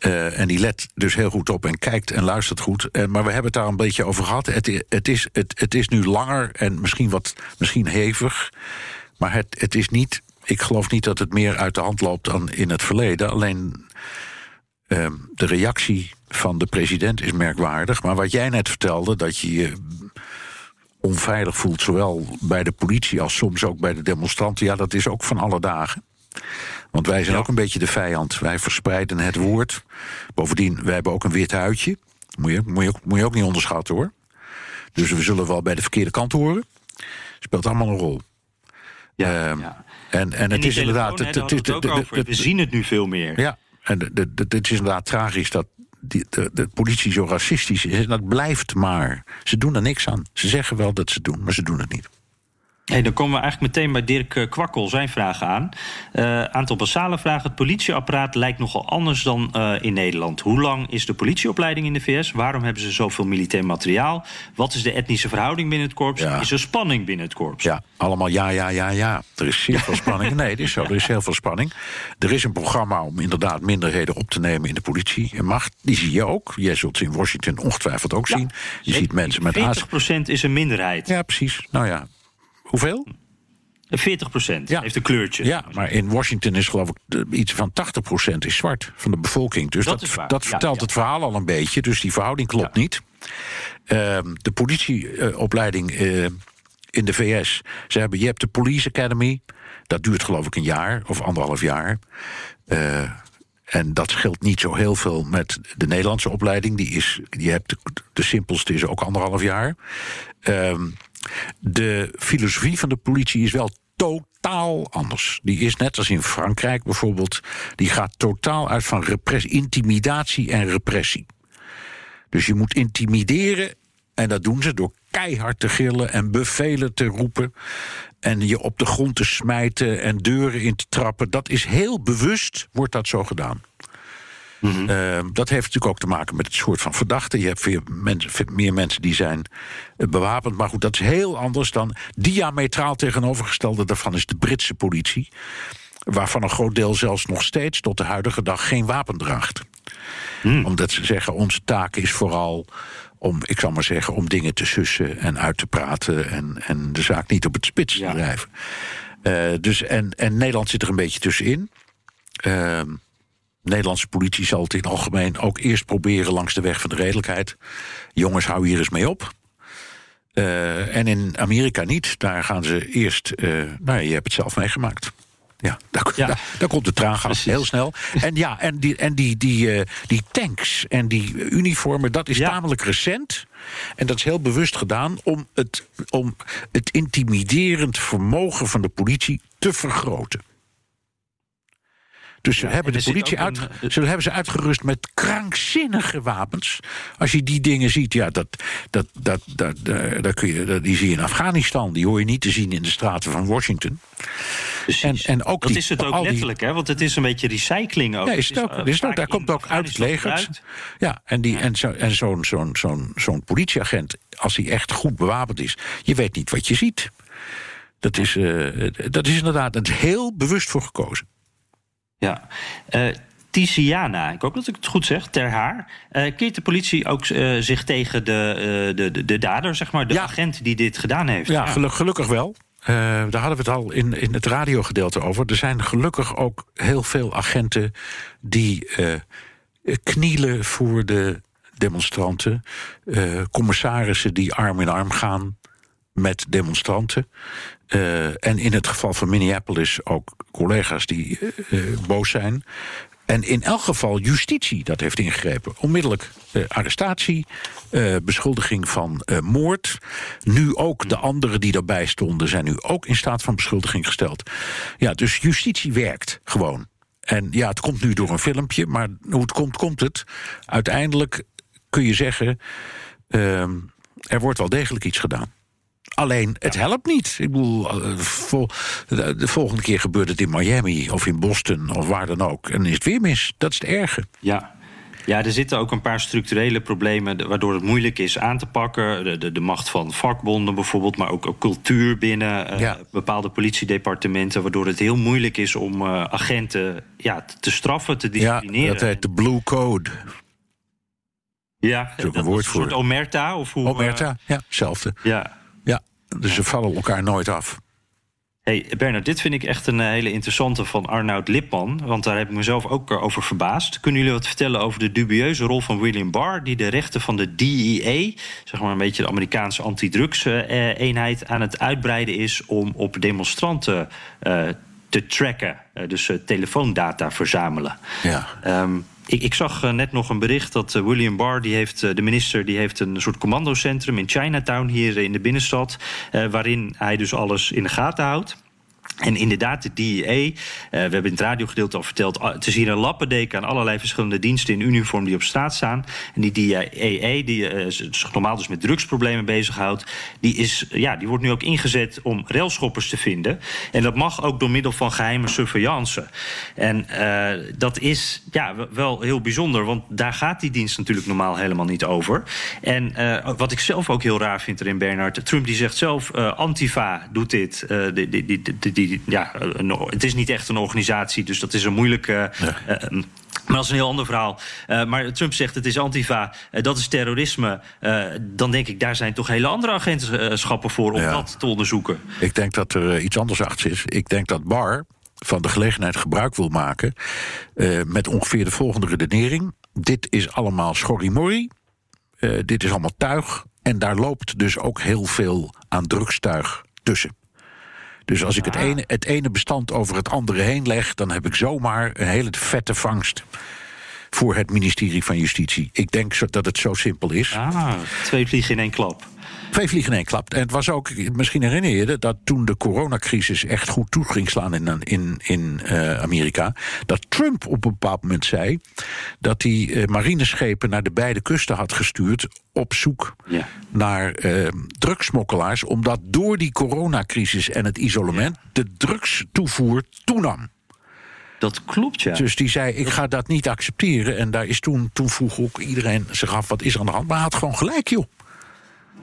Uh, en die let dus heel goed op en kijkt en luistert goed. Uh, maar we hebben het daar een beetje over gehad. Het, het, is, het, het is nu langer en misschien wat misschien hevig. Maar het, het is niet. Ik geloof niet dat het meer uit de hand loopt dan in het verleden. Alleen de reactie van de president is merkwaardig. Maar wat jij net vertelde, dat je je onveilig voelt, zowel bij de politie als soms ook bij de demonstranten, ja, dat is ook van alle dagen. Want wij zijn ook een beetje de vijand. Wij verspreiden het woord. Bovendien, wij hebben ook een wit huidje. Moet je, moet je, ook, moet je ook niet onderschatten hoor. Dus we zullen wel bij de verkeerde kant horen. Speelt allemaal een rol. Ja, ja. En, en, het is inderdaad. Het, het, het, we zien het nu veel meer. Ja, en het is inderdaad tragisch dat die, de, de, politie zo racistisch is. En dat blijft maar. Ze doen er niks aan. Ze zeggen wel dat ze doen, maar ze doen het niet. Hey, dan komen we eigenlijk meteen bij Dirk eh, Kwakkel zijn vragen aan. Uh, aantal basale vragen. Het politieapparaat lijkt nogal anders dan uh, in Nederland. Hoe lang is de politieopleiding in de VS? Waarom hebben ze zoveel militair materiaal? Wat is de etnische verhouding binnen het korps? Ja. Is er spanning binnen het korps? Ja, allemaal ja, ja, ja, ja. Er is zeer veel spanning. Nee, het is zo. Er is heel veel spanning. Er is een programma om inderdaad minderheden op te nemen in de politie en macht. Die zie je ook. Jij zult ze in Washington ongetwijfeld ook ja. zien. Je ziet mensen met 40% is een minderheid. Ja, precies. Nou ja, Hoeveel? 40 procent ja. heeft een kleurtje. Ja, maar in Washington is geloof ik iets van 80 procent is zwart van de bevolking. Dus dat, dat, dat vertelt ja, het verhaal al een beetje. Dus die verhouding klopt niet. Uh, de politieopleiding uh, in de VS. Ze hebben, je hebt de Police Academy. Dat duurt geloof ik een jaar of anderhalf jaar. Uh, en dat scheelt niet zo heel veel met de Nederlandse opleiding. Die is, je hebt de, de simpelste is ook anderhalf jaar. Uh, de filosofie van de politie is wel totaal anders. Die is net als in Frankrijk bijvoorbeeld, die gaat totaal uit van repressie, intimidatie en repressie. Dus je moet intimideren en dat doen ze door keihard te gillen en bevelen te roepen. En je op de grond te smijten en deuren in te trappen. Dat is heel bewust, wordt dat zo gedaan. Mm dat heeft natuurlijk ook te maken met het soort van verdachten. Je hebt veel mensen, meer mensen die zijn eh, bewapend. Maar goed, dat is heel anders dan diametraal tegenovergestelde daarvan is de Britse politie. Waarvan een groot deel zelfs nog steeds tot de huidige dag geen wapen draagt. Mm. Omdat ze zeggen, onze taak is vooral om, ik zal maar zeggen, om dingen te sussen en uit te praten en, en de zaak niet op het spits te drijven. Uh, dus en, en Nederland zit er een beetje tussenin. Uh, Nederlandse politie zal het in het algemeen ook eerst proberen langs de weg van de redelijkheid. Jongens, hou hier eens mee op. Uh, en in Amerika niet. Daar gaan ze eerst. Uh, nou, je hebt het zelf meegemaakt. Ja, daar, ja. daar, daar komt de traangas heel snel. En ja, en die, en die, die, uh, die tanks en die uniformen, dat is ja. tamelijk recent. En dat is heel bewust gedaan om het, om het intimiderend vermogen van de politie te vergroten. Dus ze hebben en de politie uit, een- ze hebben ze uitgerust met krankzinnige wapens. Als je die dingen ziet, ja, dat, dat, dat, dat, eh, dat kun je, dat, die zie je in Afghanistan. Die hoor je niet te zien in de straten van Washington. Precies. En, en ook dat die, is het ook letterlijk, hè? Want het is een beetje recycling ook. Ja, is Het ook. eh, Is het ook. vaak Daar komt ook uit het leger. Ja, en, die, en, zo, en zo'n zo'n zo'n zo'n politieagent, als hij echt goed bewapend is, je weet niet wat je ziet. Dat is, eh, dat is inderdaad het heel bewust voor gekozen. Ja. Eh Tiziana, ik hoop dat ik het goed zeg, ter haar. eh keert de politie ook eh, zich tegen de, eh, de, de, de dader, zeg maar, de Ja. agent die dit gedaan heeft? Ja, geluk- gelukkig wel. Daar hadden we het al in, in het radiogedeelte over. Er zijn gelukkig ook heel veel agenten die knielen voor de demonstranten. Commissarissen die arm in arm gaan met demonstranten. Eh, en in het geval van Minneapolis ook collega's die eh, eh, boos zijn. En in elk geval justitie dat heeft ingegrepen. Onmiddellijk arrestatie, beschuldiging van moord. Nu ook de anderen die daarbij stonden zijn nu ook in staat van beschuldiging gesteld. Ja, dus justitie werkt gewoon. En ja, het komt nu door een filmpje, maar hoe het komt, komt het. Uiteindelijk kun je zeggen, ehm, er wordt wel degelijk iets gedaan. Alleen, het helpt niet. Ik bedoel, eh, de, de volgende keer gebeurt het in Miami of in Boston of waar dan ook. En dan is het weer mis. Dat is het erge. Ja. Ja, er zitten ook een paar structurele problemen waardoor het moeilijk is aan te pakken. De, de, de macht van vakbonden bijvoorbeeld, maar ook, ook cultuur binnen eh, Ja. bepaalde politiedepartementen. Waardoor het heel moeilijk is om eh, agenten ja, te- straffen, te Ja, disciplineren. dat heet de Blue Code. ja, is ook een dat woord is een soort omerta. Of hoe, Omerta, ja, hetzelfde. ja. Dus ze vallen elkaar nooit af. Hey Bernard, dit vind ik echt een eh, hele interessante van Arnoud Lipman. Want daar heb ik mezelf ook eh, over verbaasd. Kunnen jullie wat vertellen over de dubieuze rol van William Barr... die de rechten van de DEA, zeg maar een beetje de Amerikaanse antidrugs-eenheid... aan het uitbreiden is om op demonstranten eh, te tracken. Eh, dus eh, telefoondata verzamelen. Ja. Ehm, ik, ik zag eh, net nog een bericht dat eh, William Barr, die heeft, eh, de minister, die heeft een soort commandocentrum in Chinatown hier in de binnenstad, waarin hij dus alles in de gaten houdt. En inderdaad, de DEA, eh, we hebben in het radiogedeelte al verteld... ah, is hier een lappendeken aan allerlei verschillende diensten in uniform die op straat staan. En die DEA, die eh, zich normaal dus met drugsproblemen bezighoudt... Die, is, ja, die wordt nu ook ingezet om railschoppers te vinden. En dat mag ook door middel van geheime surveillance. En eh, dat is ja, wel heel bijzonder, want daar gaat die dienst natuurlijk normaal helemaal niet over. En eh, wat ik zelf ook heel raar vind erin, Bernard... Trump die zegt zelf, eh, Antifa doet dit... eh, die, die, die, ja, het is niet echt een organisatie, dus dat is een moeilijke. eh, eh, maar dat is een heel ander verhaal. Eh, maar Trump zegt het is antifa, dat is terrorisme. Dan denk ik, daar zijn toch hele andere agentschappen voor om Ja. dat te onderzoeken. Ik denk dat er iets anders achter is. Ik denk dat Barr van de gelegenheid gebruik wil maken... met ongeveer de volgende redenering. Dit is allemaal schorrimorrie. Dit is allemaal tuig. En daar loopt dus ook heel veel aan drugstuig tussen. Dus als ik het ene, het ene bestand over het andere heen leg... dan heb ik zomaar een hele vette vangst voor het ministerie van Justitie. Ik denk dat het zo simpel is. Ah, twee vliegen in één klap. Twee vliegen in één klap. En het was ook, misschien herinner je je dat toen de coronacrisis echt goed toe ging slaan in, in, in eh, Amerika, dat Trump op een bepaald moment zei dat hij eh, marineschepen naar de beide kusten had gestuurd op zoek Ja. naar eh, drugssmokkelaars, omdat door die coronacrisis en het isolement de drugstoevoer toenam. Dat klopt, ja. Dus die zei, ik ga dat niet accepteren. En daar is toen, toen vroeg ook iedereen zich af, wat is er aan de hand? Maar hij had gewoon gelijk, joh.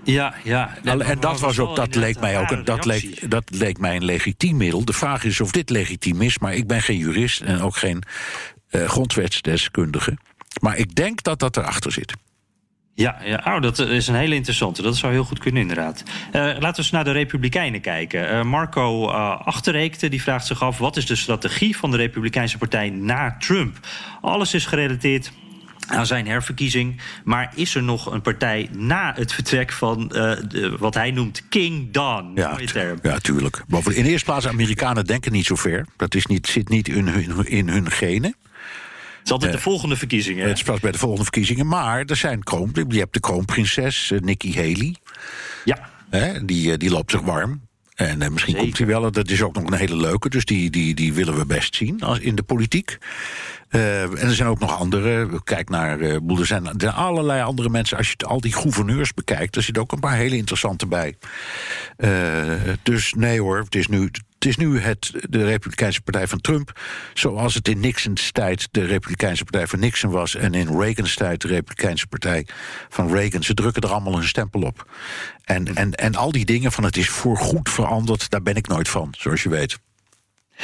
Ja, ja. En dat was ook, dat leek mij ook, een- dat leek, dat leek mij een legitiem middel. De vraag is of dit legitiem is, maar ik ben geen jurist en ook geen eh, grondwetsdeskundige. Maar ik denk dat dat erachter zit. Ja, ja oh, dat is een hele interessante. Dat zou heel goed kunnen, inderdaad. Eh, laten we eens naar de Republikeinen kijken. Eh, Marco eh, Achterreekte die vraagt zich af... wat is de strategie van de Republikeinse Partij na Trump? Alles is gerelateerd aan zijn herverkiezing. Maar is er nog een partij na het vertrek van eh, de, wat hij noemt King Don? Ja, Mooie term. ja tuurlijk. Bovendien, in de eerste plaats, Amerikanen denken niet zo ver. Dat is niet, zit niet in hun, in hun genen. Het is altijd de volgende verkiezingen. Het is pas bij de volgende verkiezingen. Maar er zijn kroon, je hebt de kroonprinses, eh, Nikki Haley. Ja, Hè, die, eh, die loopt zich warm. En eh, misschien komt hij wel. Dat is ook nog een hele leuke. Dus die, die, die willen we best zien als in de politiek. Uh, en er zijn ook nog andere. Kijk naar. Uh, er, zijn, er allerlei andere mensen. Als je al die gouverneurs bekijkt, er zitten ook een paar hele interessante bij. Dus nee hoor, het is nu. Het is nu het, de Republikeinse Partij van Trump. Zoals het in Nixon's tijd de Republikeinse Partij van Nixon was. En in Reagan's tijd de Republikeinse Partij van Reagan. Ze drukken er allemaal een stempel op. En, en, en al die dingen van het is voorgoed veranderd, daar ben ik nooit van, zoals je weet.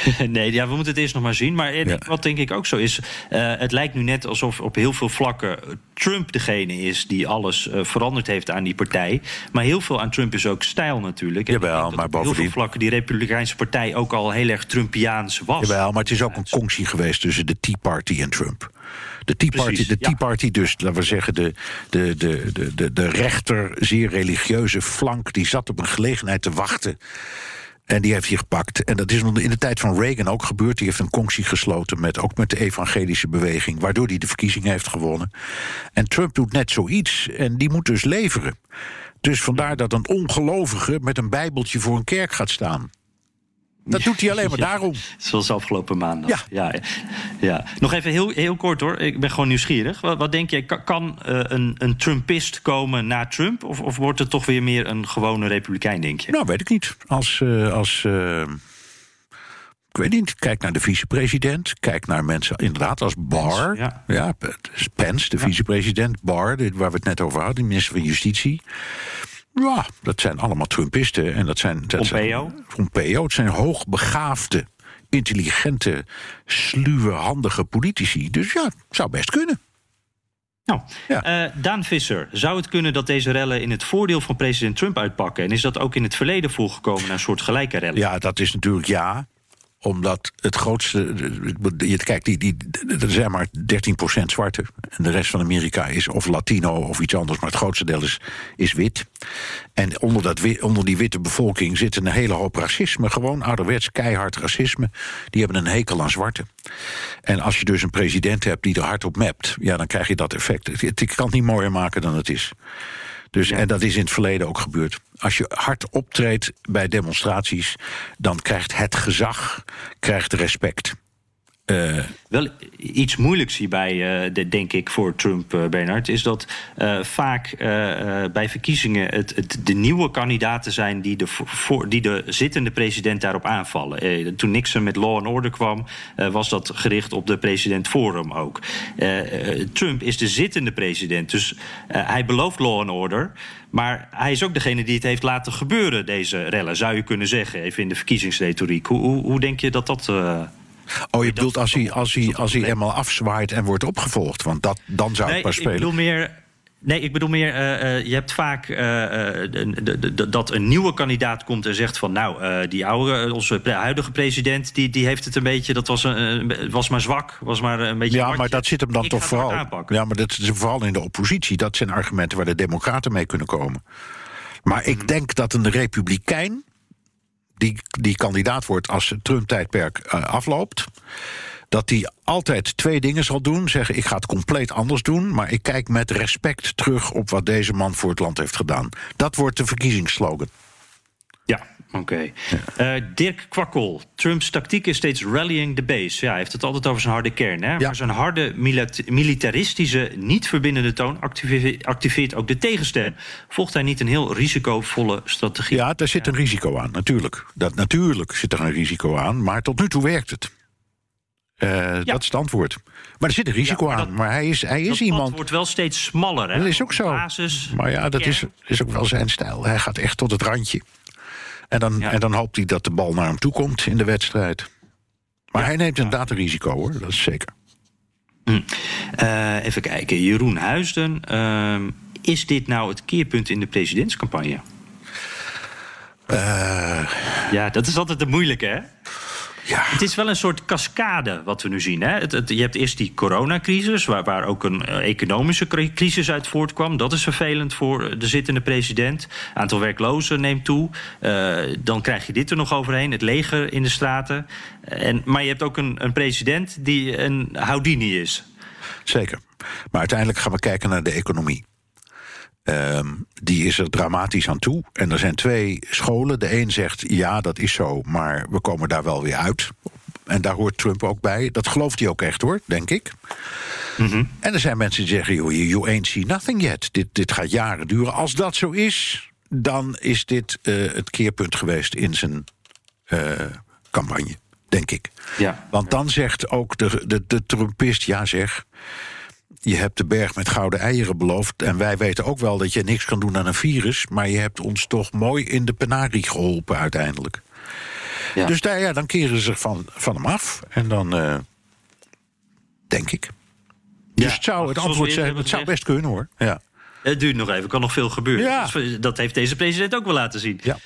nee, ja, we moeten het eerst nog maar zien. Maar wat denk ik ook zo is, uh, het lijkt nu net alsof op heel veel vlakken Trump degene is die alles uh, veranderd heeft aan die partij. Maar heel veel aan Trump is ook stijl natuurlijk. Jawel, maar bovendien... heel veel vlakken die Republikeinse partij ook al heel erg Trumpiaans was. Jawel, maar het is ook een conctie geweest tussen de Tea Party en Trump. De Tea Party, Precies, de tea party dus, laten we zeggen, de, de, de, de, de, de rechter, zeer religieuze flank, die zat op een gelegenheid te wachten en die heeft hij gepakt. En dat is in de tijd van Reagan ook gebeurd. Die heeft een conctie gesloten met, ook met de evangelische beweging... waardoor hij de verkiezing heeft gewonnen. En Trump doet net zoiets en die moet dus leveren. Dus vandaar dat een ongelovige met een bijbeltje voor een kerk gaat staan. Dat doet hij alleen maar daarom. Zoals afgelopen maandag. Ja. ja. Ja, Nog even heel, heel kort hoor. Ik ben gewoon nieuwsgierig. Wat, wat denk jij? Kan, uh, een, een Trumpist komen na Trump? Of, of wordt het toch weer meer een gewone republikein, denk je? Nou, weet ik niet. Als. Uh, als uh, ik weet niet. Kijk naar de vicepresident. Kijk naar mensen inderdaad als Barr. Ja, ja Pence, de vicepresident. Barr, waar we het net over hadden, de minister van Justitie. Ja, dat zijn allemaal Trumpisten. En dat zijn, dat Pompeo? Zijn, Pompeo. Het zijn hoogbegaafde, intelligente, sluwe, handige politici. Dus ja, zou best kunnen. Nou, ja. uh, Daan Visser, zou het kunnen dat deze rellen in het voordeel van president Trump uitpakken? En is dat ook in het verleden voorgekomen een soort gelijke rellen? Ja, dat is natuurlijk ja omdat het grootste. Kijk, die, die, er zijn maar 13% zwarte. En de rest van Amerika is of Latino of iets anders. Maar het grootste deel is, is wit. En onder, dat, onder die witte bevolking zit een hele hoop racisme. Gewoon ouderwets keihard racisme. Die hebben een hekel aan zwarte. En als je dus een president hebt die er hard op mapt. Ja, dan krijg je dat effect. Ik kan het niet mooier maken dan het is. Dus, En dat is in het verleden ook gebeurd. Als je hard optreedt bij demonstraties, dan krijgt het gezag krijgt respect. Uh, Wel iets moeilijks hierbij, uh, de, denk ik, voor Trump, uh, Bernard, is dat vaak bij verkiezingen het, de nieuwe kandidaten zijn die de, voor, die de zittende president daarop aanvallen. toen Nixon met Law and Order kwam, was dat gericht op de president Forum ook. Trump is de zittende president, dus hij belooft Law and Order. Maar hij is ook degene die het heeft laten gebeuren, deze rellen, zou je kunnen zeggen, even in de verkiezingsretoriek. Hoe, hoe, hoe denk je dat dat. Oh, je bedoelt als hij, als, hij, als hij eenmaal afzwaait en wordt opgevolgd? Want dat, dan zou het pas spelen. Ik bedoel meer. Nee, ik bedoel meer, uh, uh, je hebt vaak uh, de, dat een nieuwe kandidaat komt en zegt van... nou, die oude, onze huidige president, die, die heeft het een beetje... dat was, een, was maar zwak, was maar een beetje... Ja, maar dat zit hem dan ik toch vooral... Ja, maar dat is vooral in de oppositie. Dat zijn argumenten waar de democraten mee kunnen komen. Maar ik mhm. denk dat een republikein die, die kandidaat wordt als het Trump-tijdperk uh, afloopt dat hij altijd twee dingen zal doen. Zeggen, ik ga het compleet anders doen... maar ik kijk met respect terug op wat deze man voor het land heeft gedaan. Dat wordt de verkiezingsslogan. Ja, oké. Okay. Uh, Dirk Kwakkel. Trumps tactiek is steeds rallying the base. Ja, hij heeft het altijd over zijn harde kern. Hè? Ja. Maar zijn harde militaristische, niet verbindende toon activeert, ook de tegenstem. Volgt hij niet een heel risicovolle strategie? Ja, daar zit een risico aan, natuurlijk. Dat, natuurlijk zit er een risico aan, maar tot nu toe werkt het. Uh, ja. Dat is het antwoord. Maar er zit een risico ja, maar aan. maar hij is, hij is dat iemand. wordt wel steeds smaller. Hè? Dat is ook zo. Basis, maar ja, dat is, is ook wel zijn stijl. Hij gaat echt tot het randje. En dan, en dan hoopt hij dat de bal naar hem toe komt in de wedstrijd. Maar hij neemt inderdaad een risico hoor, dat is zeker. Hm. Uh, even kijken, Jeroen Huisden. Uh, is dit nou het keerpunt in de presidentscampagne? Uh, ja, dat is altijd de moeilijke, hè? Ja. Het is wel een soort cascade wat we nu zien. Hè? Het, het, je hebt eerst die coronacrisis, waar, waar ook een uh, economische crisis uit voortkwam. Dat is vervelend voor de zittende president. Aantal werklozen neemt toe. Uh, dan krijg je dit er nog overheen, het leger in de straten. En, maar je hebt ook een, een president die een Houdini is. Zeker. Maar uiteindelijk gaan we kijken naar de economie. Ehm, die is er dramatisch aan toe. En er zijn twee scholen. De een zegt ja, dat is zo, maar we komen daar wel weer uit. En daar hoort Trump ook bij. Dat gelooft hij ook echt hoor, denk ik. Mhm. En er zijn mensen die zeggen: you, you ain't seen nothing yet. Dit, dit gaat jaren duren. Als dat zo is, dan is dit eh, het keerpunt geweest in zijn eh, campagne, denk ik. Ja. Want dan zegt ook de, de, de Trumpist: ja, zeg. Je hebt de berg met gouden eieren beloofd. En wij weten ook wel dat je niks kan doen aan een virus. Maar je hebt ons toch mooi in de penarie geholpen uiteindelijk. Ja. Dus daar, ja, dan keren ze zich van, van hem af. En dan. eh, denk ik. Dus Ja, het zou het antwoord zijn. Het zou best kunnen hoor. Ja. Het duurt nog even, kan nog veel gebeuren. Ja. Dus dat heeft deze president ook wel laten zien. Ja.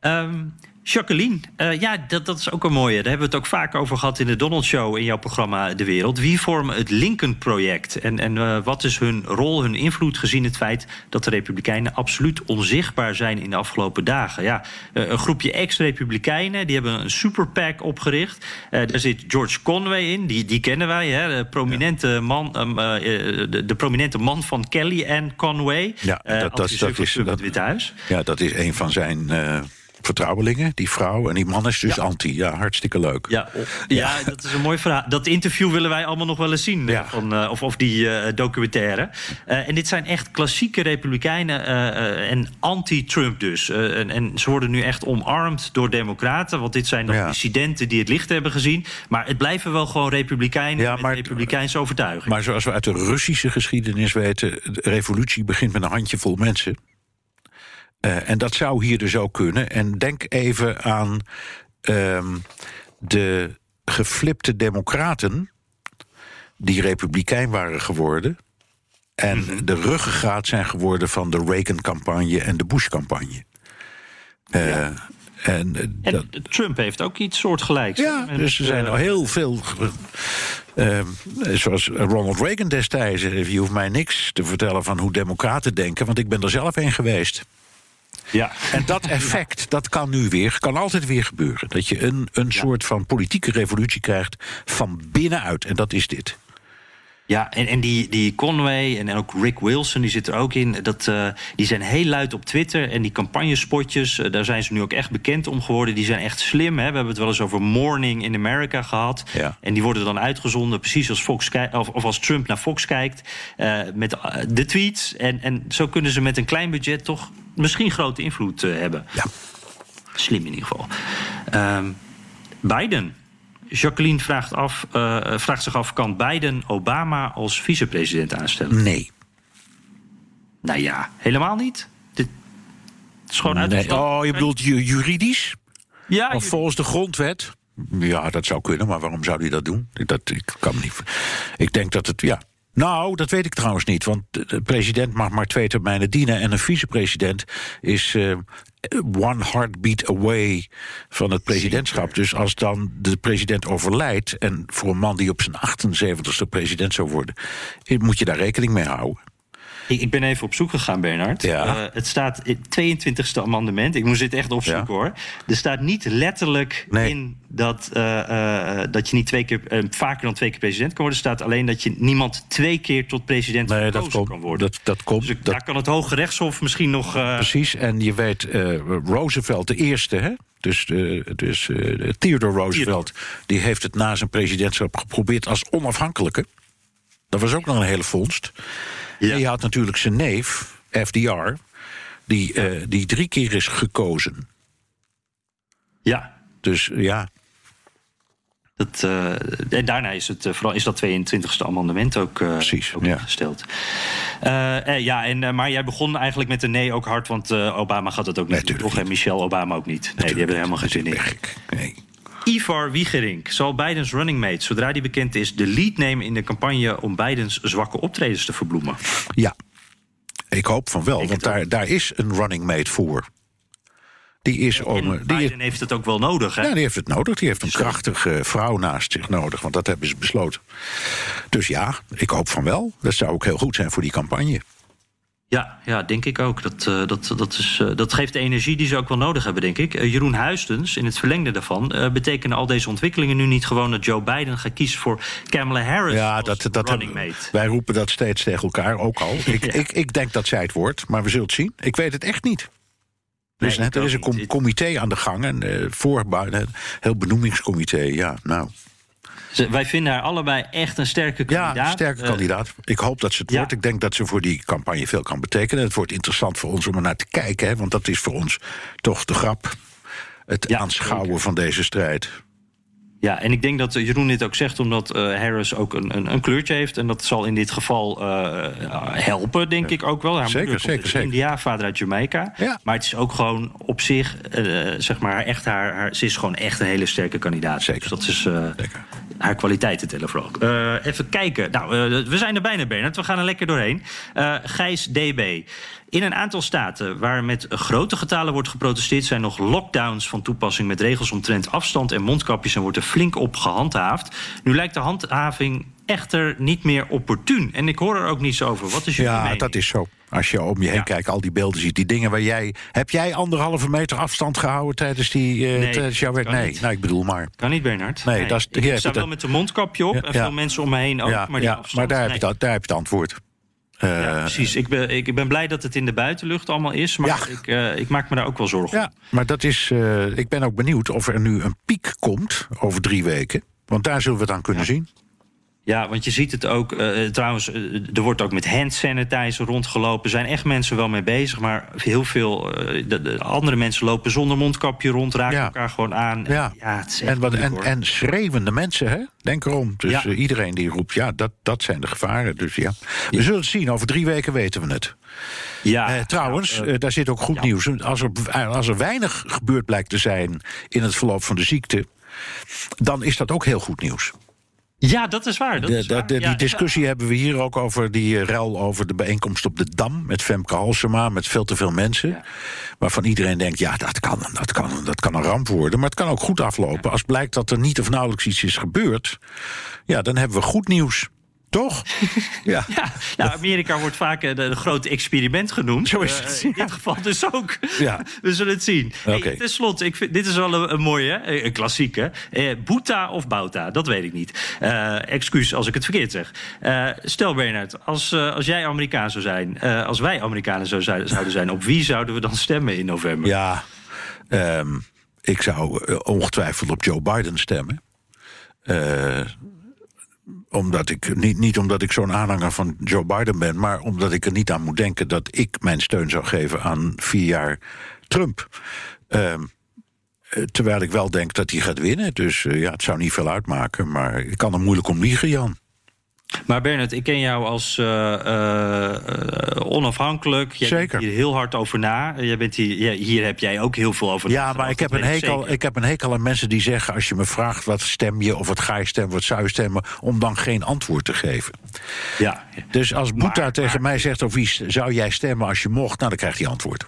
Ehm, Jacqueline, eh, ja, dat, dat is ook een mooie. Daar hebben we het ook vaak over gehad in de Donald Show in jouw programma De Wereld. Wie vormen het Lincoln-project? En, en eh, wat is hun rol, hun invloed, gezien het feit dat de Republikeinen absoluut onzichtbaar zijn in de afgelopen dagen? Ja, eh, een groepje ex-Republikeinen die hebben een super PAC opgericht. Daar zit George Conway in, die, die kennen wij, hè, de, prominente man, ehm, eh, eh, de, de prominente man van Kelly en Conway. Ja, dat- dat- is- dat- het Witte Huis. ja, dat is een van zijn vertrouwelingen, die vrouw. En die man is dus anti. Ja, hartstikke leuk. Ja, ja, dat is een mooi verhaal. Dat interview willen wij allemaal nog wel eens zien. Ja. eh, Van, of, of die eh, documentaire. Eh, en dit zijn echt klassieke republikeinen en anti-Trump dus. En, en ze worden nu echt omarmd door democraten. Want dit zijn Ja. dissidenten die het licht hebben gezien. Maar het blijven wel gewoon republikeinen Ja, met maar- republikeinse overtuiging. Maar zoals we uit de Russische geschiedenis weten, de revolutie begint met een handjevol mensen. Eh, en dat zou hier dus ook kunnen. En denk even aan ehm, de geflipte democraten die republikein waren geworden. En Mhm. de ruggengraat zijn geworden van de Reagan-campagne en de Bush-campagne. Eh, Ja. En, eh, en dat, Trump heeft ook iets soortgelijks. ja, dus er zijn al heel veel. eh, eh, zoals Ronald Reagan destijds. Je hoeft mij niks te vertellen van hoe Democraten denken, want ik ben er zelf een geweest. Ja. En dat effect, dat kan nu weer, kan altijd weer gebeuren. Dat je een, een soort van politieke revolutie krijgt van binnenuit. En dat is dit. Ja, en, en die, die Conway en, en ook Rick Wilson, die zit er ook in. Dat, eh, die zijn heel luid op Twitter. En die campagnespotjes, eh, daar zijn ze nu ook echt bekend om geworden. Die zijn echt slim. Hè? We hebben het wel eens over Morning in America gehad. Ja. En die worden dan uitgezonden, precies als, Fox of, of als Trump naar Fox kijkt. eh, met de tweets. En, en zo kunnen ze met een klein budget toch misschien grote invloed hebben. Ja. Slim in ieder geval. Ehm, Biden. Jacqueline vraagt, af, eh, vraagt zich af: kan Biden Obama als vicepresident aanstellen? Nee. Nou ja, helemaal niet. Dit is gewoon nee. uitgesloten. Oh, je bedoelt ju- juridisch? Ja, Of volgens de grondwet? Ja, dat zou kunnen, maar waarom zou hij dat doen? Dat, ik kan me niet. Ik denk dat het. Ja. Nou, dat weet ik trouwens niet. Want de de president mag maar twee termijnen dienen. En een vicepresident is eh, one heartbeat away van het presidentschap. Dus als dan de president overlijdt. en voor een man die op zijn 78ste president zou worden. moet je daar rekening mee houden. Ik, ik ben even op zoek gegaan, Bernard. Ja. Eh, het staat in het 22e amendement. Ik moest dit echt opzoeken Ja. hoor. Er staat niet letterlijk Nee. in dat, eh, eh, dat je niet twee keer, vaker dan twee keer president kan worden. Er staat alleen dat je niemand twee keer tot president Nee, dat komt. kan worden. Dat, dat komt. dus dat, daar kan het Hoge Rechtshof misschien nog. Precies, en je weet, Roosevelt de eerste, hè? dus, eh, dus Theodore Roosevelt, die heeft het na zijn presidentschap geprobeerd als onafhankelijke. Dat was ook nog een hele vondst. Ja. En je had natuurlijk zijn neef, FDR, die, eh, die drie keer is gekozen. ja, Dus ja, Dat, eh, en daarna is, het, eh, vooral, is dat 22e amendement ook, eh Precies, ook ja. Eh, eh, ja, en, maar jij begon eigenlijk met een nee ook hard, want Obama gaat het ook niet Nee, doen, tuurlijk toch? En Michelle Obama ook niet. Nee, die hebben er helemaal geen zin in. Nee. Ivar Wiegerink zal Bidens running mate, zodra die bekend is, de lead nemen in de campagne om Bidens zwakke optredens te verbloemen. Ja, ik hoop van wel, Ik want daar, daar is een running mate voor. Die is om. En eh, die is- Biden heeft het ook wel nodig, hè? Ja, die heeft het nodig. Die heeft een krachtige vrouw naast zich nodig. Want dat hebben ze besloten. Dus ja, ik hoop van wel. Dat zou ook heel goed zijn voor die campagne. Ja, ja, denk ik ook. Dat, uh, dat, dat, is, uh, dat geeft de energie die ze ook wel nodig hebben, denk ik. Uh, Jeroen Huistens, in het verlengde daarvan... betekenen al deze ontwikkelingen nu niet gewoon... dat Joe Biden gaat kiezen voor Kamala Harris ja, dat, dat running mate? Wij roepen dat steeds tegen elkaar, ook al. ik, ja. ik, ik denk dat zij het wordt, maar we zullen het zien. Ik weet het echt niet. Dus Nee, net, er is een com comité aan de gang, een voorbouw, een heel benoemingscomité. Ja, nou. Wij vinden haar allebei echt een sterke kandidaat. Ja, een sterke uh, kandidaat. Ik hoop dat ze het ja. wordt. Ik denk dat ze voor die campagne veel kan betekenen. Het wordt interessant voor ons om er naar te kijken, hè, want dat is voor ons toch de grap. Het ja, aanschouwen zeker. van deze strijd. Ja, en ik denk dat Jeroen dit ook zegt omdat uh, Harris ook een, een, een, kleurtje heeft. En dat zal in dit geval uh, helpen, denk ja. ik ook wel. Haar zeker, zeker, zeker. India, vader uit Jamaica. Ja. Maar het is ook gewoon op zich, uh, zeg maar, echt haar, haar, Ze is gewoon echt een hele sterke kandidaat. Zeker. Dus dat is haar kwaliteiten tellen vooral. even kijken. Nou, we zijn er bijna, Bernard. We gaan er lekker doorheen. Gijs DB. In een aantal staten waar met grote getalen wordt geprotesteerd... zijn nog lockdowns van toepassing met regels omtrent afstand en mondkapjes... en wordt er flink op gehandhaafd. Nu lijkt de handhaving echter niet meer opportun. En ik hoor er ook niets over. Wat is jullie ja, mening? dat is zo. Als je om je heen ja. kijkt, al die beelden ziet, die dingen waar jij... Heb jij anderhalve meter afstand gehouden tijdens, die, uh, nee, tijdens jouw werk? Nee, nou, ik bedoel maar. Kan niet, Bernard. Nee, dat is, ik sta dat, wel met een mondkapje op en veel mensen om me heen ook. Ja, maar, die ja, afstand, maar daar, nee. heb je, daar heb je het antwoord. Uh, ja, precies. Ik ben, ik ben blij dat het in de buitenlucht allemaal is, maar ja. ik, uh, ik, maak me daar ook wel zorgen ja, om. Maar dat is, uh, ik ben ook benieuwd of er nu een piek komt over drie weken. Want daar zullen we het aan kunnen zien. Ja, want je ziet het ook. Uh, trouwens, uh, er wordt ook met hand sanitizer rondgelopen. Er zijn echt mensen wel mee bezig. Maar heel veel uh, de, de andere mensen lopen zonder mondkapje rond, raken ja. elkaar gewoon aan. Ja, ja het is en, wat, en, en, schreeuwende mensen, hè? Denk erom. Dus ja. iedereen die roept, ja, dat, dat zijn de gevaren. Dus ja, we ja. zullen het zien. Over drie weken weten we het. Ja, trouwens, daar zit ook goed nieuws. Als er, als er weinig gebeurd blijkt te zijn in het verloop van de ziekte, dan is dat ook heel goed nieuws. Ja, dat is waar. Dat de, is waar. De, de, ja, die discussie ja. hebben we hier ook over die uh, rel over de bijeenkomst op de Dam met Femke Halsema, met veel te veel mensen. Ja. Waarvan iedereen denkt, ja, dat kan, dat, kan, dat kan een ramp worden. Maar het kan ook goed aflopen. Als blijkt dat er niet of nauwelijks iets is gebeurd, ja, dan hebben we goed nieuws. Toch? Ja. ja. Nou, Amerika wordt vaak een, een groot experiment genoemd. Zo is het. Uh, in dit geval dus ook. Ja. We zullen het zien. Okay. Hey, ten slotte, ik vind, dit is wel een, een mooie, een klassieke. Uh, Boeta of Bouta, dat weet ik niet. Uh, excuus als ik het verkeerd zeg. stel Bernard, als, als jij Amerikaan zou zijn... als wij Amerikanen zou, zouden zijn... op wie zouden we dan stemmen in november? Ja, um, ik zou ongetwijfeld op Joe Biden stemmen omdat ik, niet, niet omdat ik zo'n aanhanger van Joe Biden ben, maar omdat ik er niet aan moet denken dat ik mijn steun zou geven aan vier jaar Trump. Uh, terwijl ik wel denk dat hij gaat winnen. Dus uh, ja, het zou niet veel uitmaken. Maar ik kan er moeilijk om liegen, Jan. Maar Bernard, ik ken jou als uh, uh, onafhankelijk. Jij Zeker. Denkt hier heel hard over na. Jij bent hier, hier heb jij ook heel veel over Ja, maar ik heb, een hekel, ik heb een hekel aan mensen die zeggen... als je me vraagt wat stem je of wat ga je stemmen, wat zou je stemmen... om dan geen antwoord te geven. Ja. Dus als Boeta tegen mij zegt of wie zou jij stemmen als je mocht... nou, dan krijgt hij antwoord.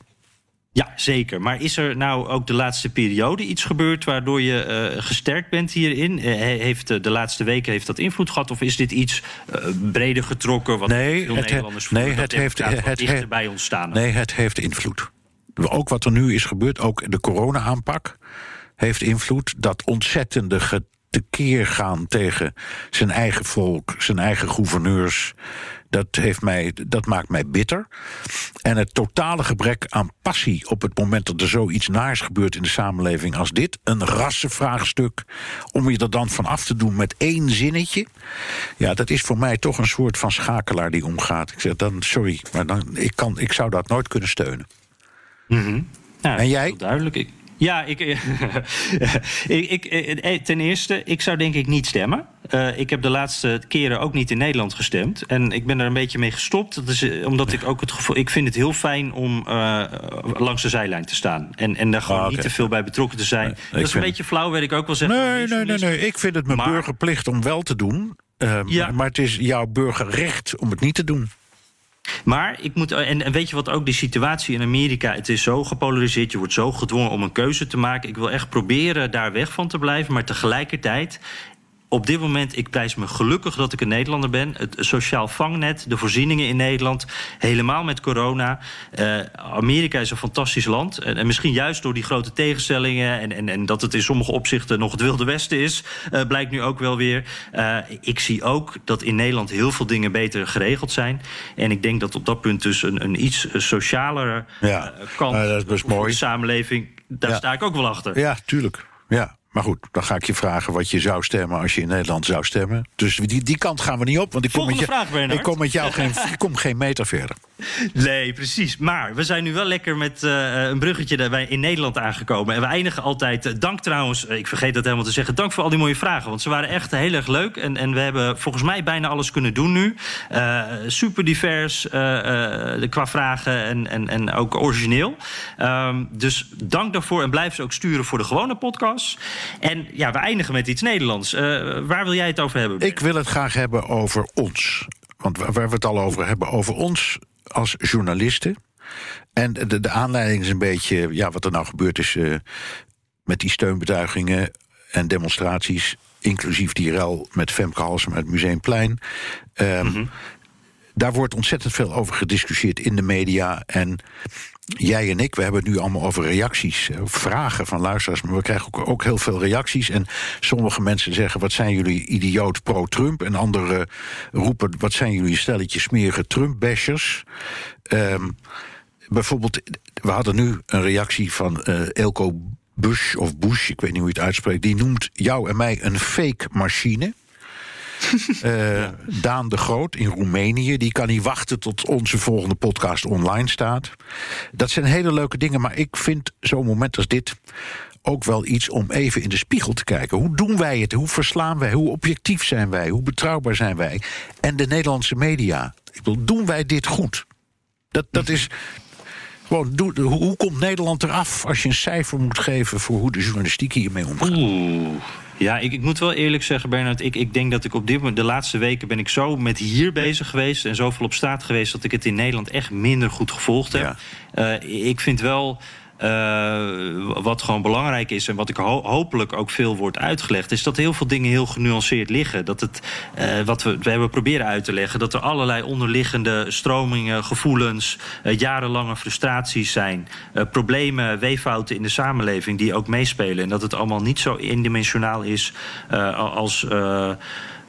Ja, zeker. Maar is er nou ook de laatste periode iets gebeurd waardoor je uh, gesterkt bent hierin? Uh, heeft uh, de laatste weken heeft dat invloed gehad? Of is dit iets breder getrokken? Wat nee, veel het, Nederlanders nee, het heeft het dichter bij ons staan. Nee, het heeft invloed. Ook wat er nu is gebeurd, ook de corona-aanpak heeft invloed. Dat ontzettende tekeer gaan tegen zijn eigen volk, zijn eigen gouverneurs. Dat, heeft mij, dat maakt mij bitter. En het totale gebrek aan passie op het moment dat er zoiets naars gebeurt in de samenleving als dit, een rassenvraagstuk, om je er dan van af te doen met één zinnetje. Ja, dat is voor mij toch een soort van schakelaar die omgaat. Ik zeg dan, sorry, maar dan, ik, kan, ik zou dat nooit kunnen steunen. Mm -hmm. nou, en jij? Duidelijk. Ik, ja, ik, ik, ik, ten eerste, ik zou denk ik niet stemmen. Uh, ik heb de laatste keren ook niet in Nederland gestemd. En ik ben er een beetje mee gestopt. Dat is, omdat ik ook het gevoel. Ik vind het heel fijn om uh, langs de zijlijn te staan. En, en daar gewoon ah, okay. niet te veel bij betrokken te zijn. Nee, dat is een beetje flauw, weet ik ook wel zeggen. Nee, nee, nee, nee. Ik vind het mijn maar, burgerplicht om wel te doen. Uh, ja. maar het is jouw burgerrecht om het niet te doen. Maar ik moet. En, en weet je wat ook die situatie in Amerika. Het is zo gepolariseerd. Je wordt zo gedwongen om een keuze te maken. Ik wil echt proberen daar weg van te blijven. Maar tegelijkertijd op dit moment, ik prijs me gelukkig dat ik een Nederlander ben. Het sociaal vangnet, de voorzieningen in Nederland, helemaal met corona. Uh, Amerika is een fantastisch land. En, en, misschien juist door die grote tegenstellingen en, en, en dat het in sommige opzichten nog het Wilde Westen is, uh, blijkt nu ook wel weer. Uh, ik zie ook dat in Nederland heel veel dingen beter geregeld zijn. En ik denk dat op dat punt dus een, een iets socialere ja. kant dat is best voor mooi. de samenleving, daar Ja. sta ik ook wel achter. Ja, tuurlijk. Ja. Maar goed, dan ga ik je vragen wat je zou stemmen als je in Nederland zou stemmen. Dus die, die kant gaan we niet op, want ik kom, met, je, vraag, ik kom met jou geen, ik kom geen meter verder. Nee, precies. Maar we zijn nu wel lekker met eh, een bruggetje daarbij in Nederland aangekomen. En we eindigen altijd. eh, dank trouwens, eh, ik vergeet dat helemaal te zeggen. Dank voor al die mooie vragen. Want ze waren echt heel erg leuk. En, en we hebben volgens mij bijna alles kunnen doen nu. Super divers qua vragen en, en, en ook origineel. Ehm, dus dank daarvoor. En blijf ze ook sturen voor de gewone podcast. En ja, we eindigen met iets Nederlands. Eh, waar wil jij het over hebben? Ik wil het graag hebben over ons. Want waar we het al over hebben, over ons als journalisten. En de, de aanleiding is een beetje ja, wat er nou gebeurd is eh, met die steunbetuigingen en demonstraties. Inclusief die rel met Femke Halsema uit het Museumplein. Ehm, Daar wordt ontzettend veel over gediscussieerd in de media. En jij en ik, we hebben het nu allemaal over reacties, eh, vragen van luisteraars. Maar we krijgen ook, ook heel veel reacties. En sommige mensen zeggen: wat zijn jullie idioot pro-Trump? En anderen roepen: wat zijn jullie stelletje smerige Trump-bashers? Ehm, bijvoorbeeld, we hadden nu een reactie van eh Elko Bush of Bush, ik weet niet hoe je het uitspreekt. Die noemt jou en mij een fake machine. Eh, Daan de Groot in Roemenië. Die kan niet wachten tot onze volgende podcast online staat. Dat zijn hele leuke dingen, maar ik vind zo'n moment als dit ook wel iets om even in de spiegel te kijken. Hoe doen wij het? Hoe verslaan wij? Hoe objectief zijn wij? Hoe betrouwbaar zijn wij? En de Nederlandse media. Ik bedoel, doen wij dit goed? Dat, dat is. Gewoon, hoe, hoe komt Nederland eraf als je een cijfer moet geven voor hoe de journalistiek hiermee omgaat? Oeh. Ja, ik, ik moet wel eerlijk zeggen, Bernard. Ik, ik denk dat ik op dit moment, de laatste weken ben ik zo met hier bezig geweest en zoveel op straat geweest dat ik het in Nederland echt minder goed gevolgd heb. Eh, ik vind wel. Eh, wat gewoon belangrijk is en wat ik ho- hopelijk ook veel wordt uitgelegd, is dat heel veel dingen heel genuanceerd liggen. Dat het, eh, wat we, we hebben proberen uit te leggen, dat er allerlei onderliggende stromingen, gevoelens, eh, jarenlange frustraties zijn, problemen, weeffouten in de samenleving die ook meespelen. En dat het allemaal niet zo eendimensionaal is als.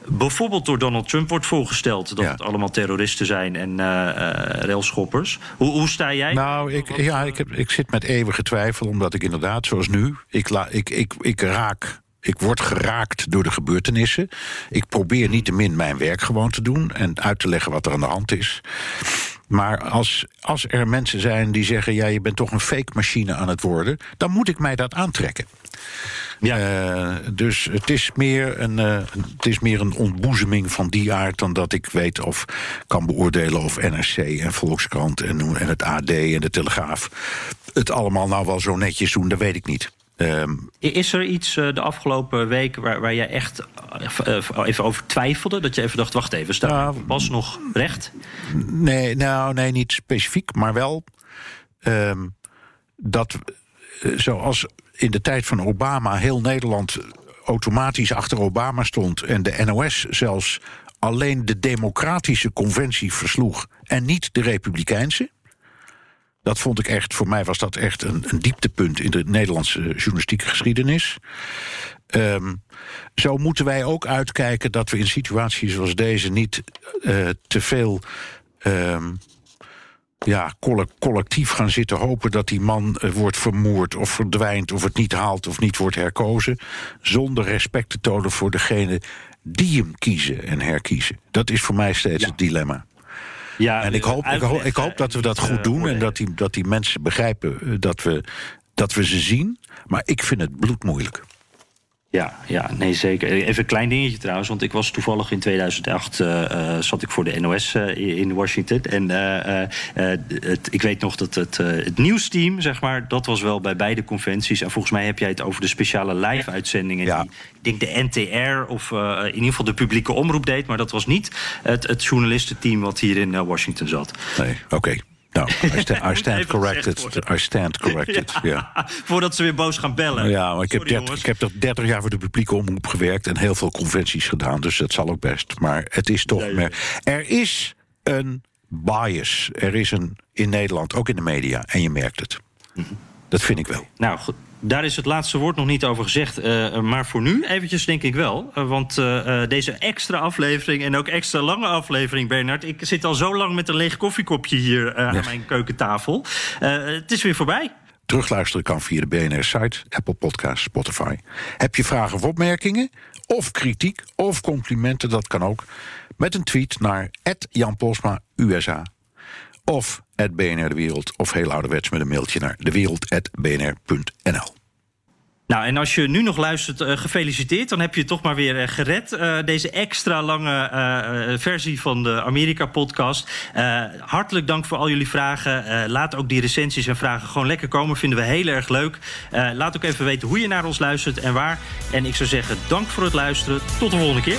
Bijvoorbeeld door Donald Trump wordt voorgesteld dat Ja. het allemaal terroristen zijn en eh eh, railschoppers. Hoe, hoe sta jij? Nou, ik, ja, ik, heb, ik zit met eeuwige twijfel, omdat ik inderdaad, zoals nu, ik, la, ik, ik, ik raak. Ik word geraakt door de gebeurtenissen. Ik probeer niet te min mijn werk gewoon te doen en uit te leggen wat er aan de hand is. Maar als, als er mensen zijn die zeggen: ja, je bent toch een fake machine aan het worden, dan moet ik mij dat aantrekken. Ja. Eh, dus het is, meer een, eh, het is meer een ontboezeming van die aard dan dat ik weet of kan beoordelen of NRC en Volkskrant en, en het AD en de Telegraaf het allemaal nou wel zo netjes doen, dat weet ik niet. Ehm, Is er iets eh, de afgelopen week waar, waar jij echt eh, eh, even over twijfelde? Dat je even dacht, wacht even, staan Nou, pas nog recht? Nee, nou, nee, niet specifiek, maar wel ehm, dat zoals in de tijd van Obama heel Nederland automatisch achter Obama stond en de NOS zelfs alleen de democratische conventie versloeg en niet de republikeinse. Dat vond ik echt, voor mij was dat echt een, een dieptepunt in de Nederlandse journalistieke geschiedenis. Ehm, zo moeten wij ook uitkijken dat we in situaties zoals deze niet eh, te veel ehm, ja, colle- collectief gaan zitten hopen dat die man eh, wordt vermoord of verdwijnt of het niet haalt of niet wordt herkozen. Zonder respect te tonen voor degene die hem kiezen en herkiezen. Dat is voor mij steeds Ja. het dilemma. Ja, En ik hoop, ik, hoop, ik hoop dat we dat goed doen en dat die, dat die mensen begrijpen eh, dat we, dat we ze zien. Maar ik vind het bloedmoeilijk. Ja, ja, nee, zeker. Even een klein dingetje trouwens, want ik was toevallig in 2008 eh, eh, zat ik voor de NOS eh, in Washington. En het, ik weet nog dat het, het nieuwsteam, zeg maar, dat was wel bij beide conventies. En volgens mij heb jij het over de speciale live-uitzendingen Ja. die, ik denk de NTR of in ieder geval de publieke omroep deed. Maar dat was niet het, het journalistenteam wat hier in Washington zat. Nee, oké. Nou, I, sta I stand corrected. I stand corrected, ja. Voordat ze weer boos gaan bellen. Ja, maar ik heb, 30, ik heb toch 30 jaar voor de publieke omroep gewerkt... en heel veel conventies gedaan, dus dat zal ook best. Maar het is toch... meer. Er is een bias. Er is een in Nederland, ook in de media, en je merkt het. Dat vind ik wel. Nou, goed. Daar is het laatste woord nog niet over gezegd. Uh, maar voor nu eventjes denk ik wel. Uh, want uh, deze extra aflevering en ook extra lange aflevering, Bernard... ik zit al zo lang met een leeg koffiekopje hier aan mijn keukentafel. het is weer voorbij. Terugluisteren kan via de BNR-site, Apple Podcasts, Spotify. Heb je vragen of opmerkingen? Of kritiek of complimenten, dat kan ook. Met een tweet naar Jan Posma USA of at BNR De Wereld. Of heel ouderwets met een mailtje naar dewereld.bnr.nl. Nou, en als je nu nog luistert, uh, gefeliciteerd. Dan heb je toch maar weer uh, gered. Uh, deze extra lange versie van de Amerika-podcast. hartelijk dank voor al jullie vragen. laat ook die recensies en vragen gewoon lekker komen. Vinden we heel erg leuk. laat ook even weten hoe je naar ons luistert en waar. En ik zou zeggen, dank voor het luisteren. Tot de volgende keer.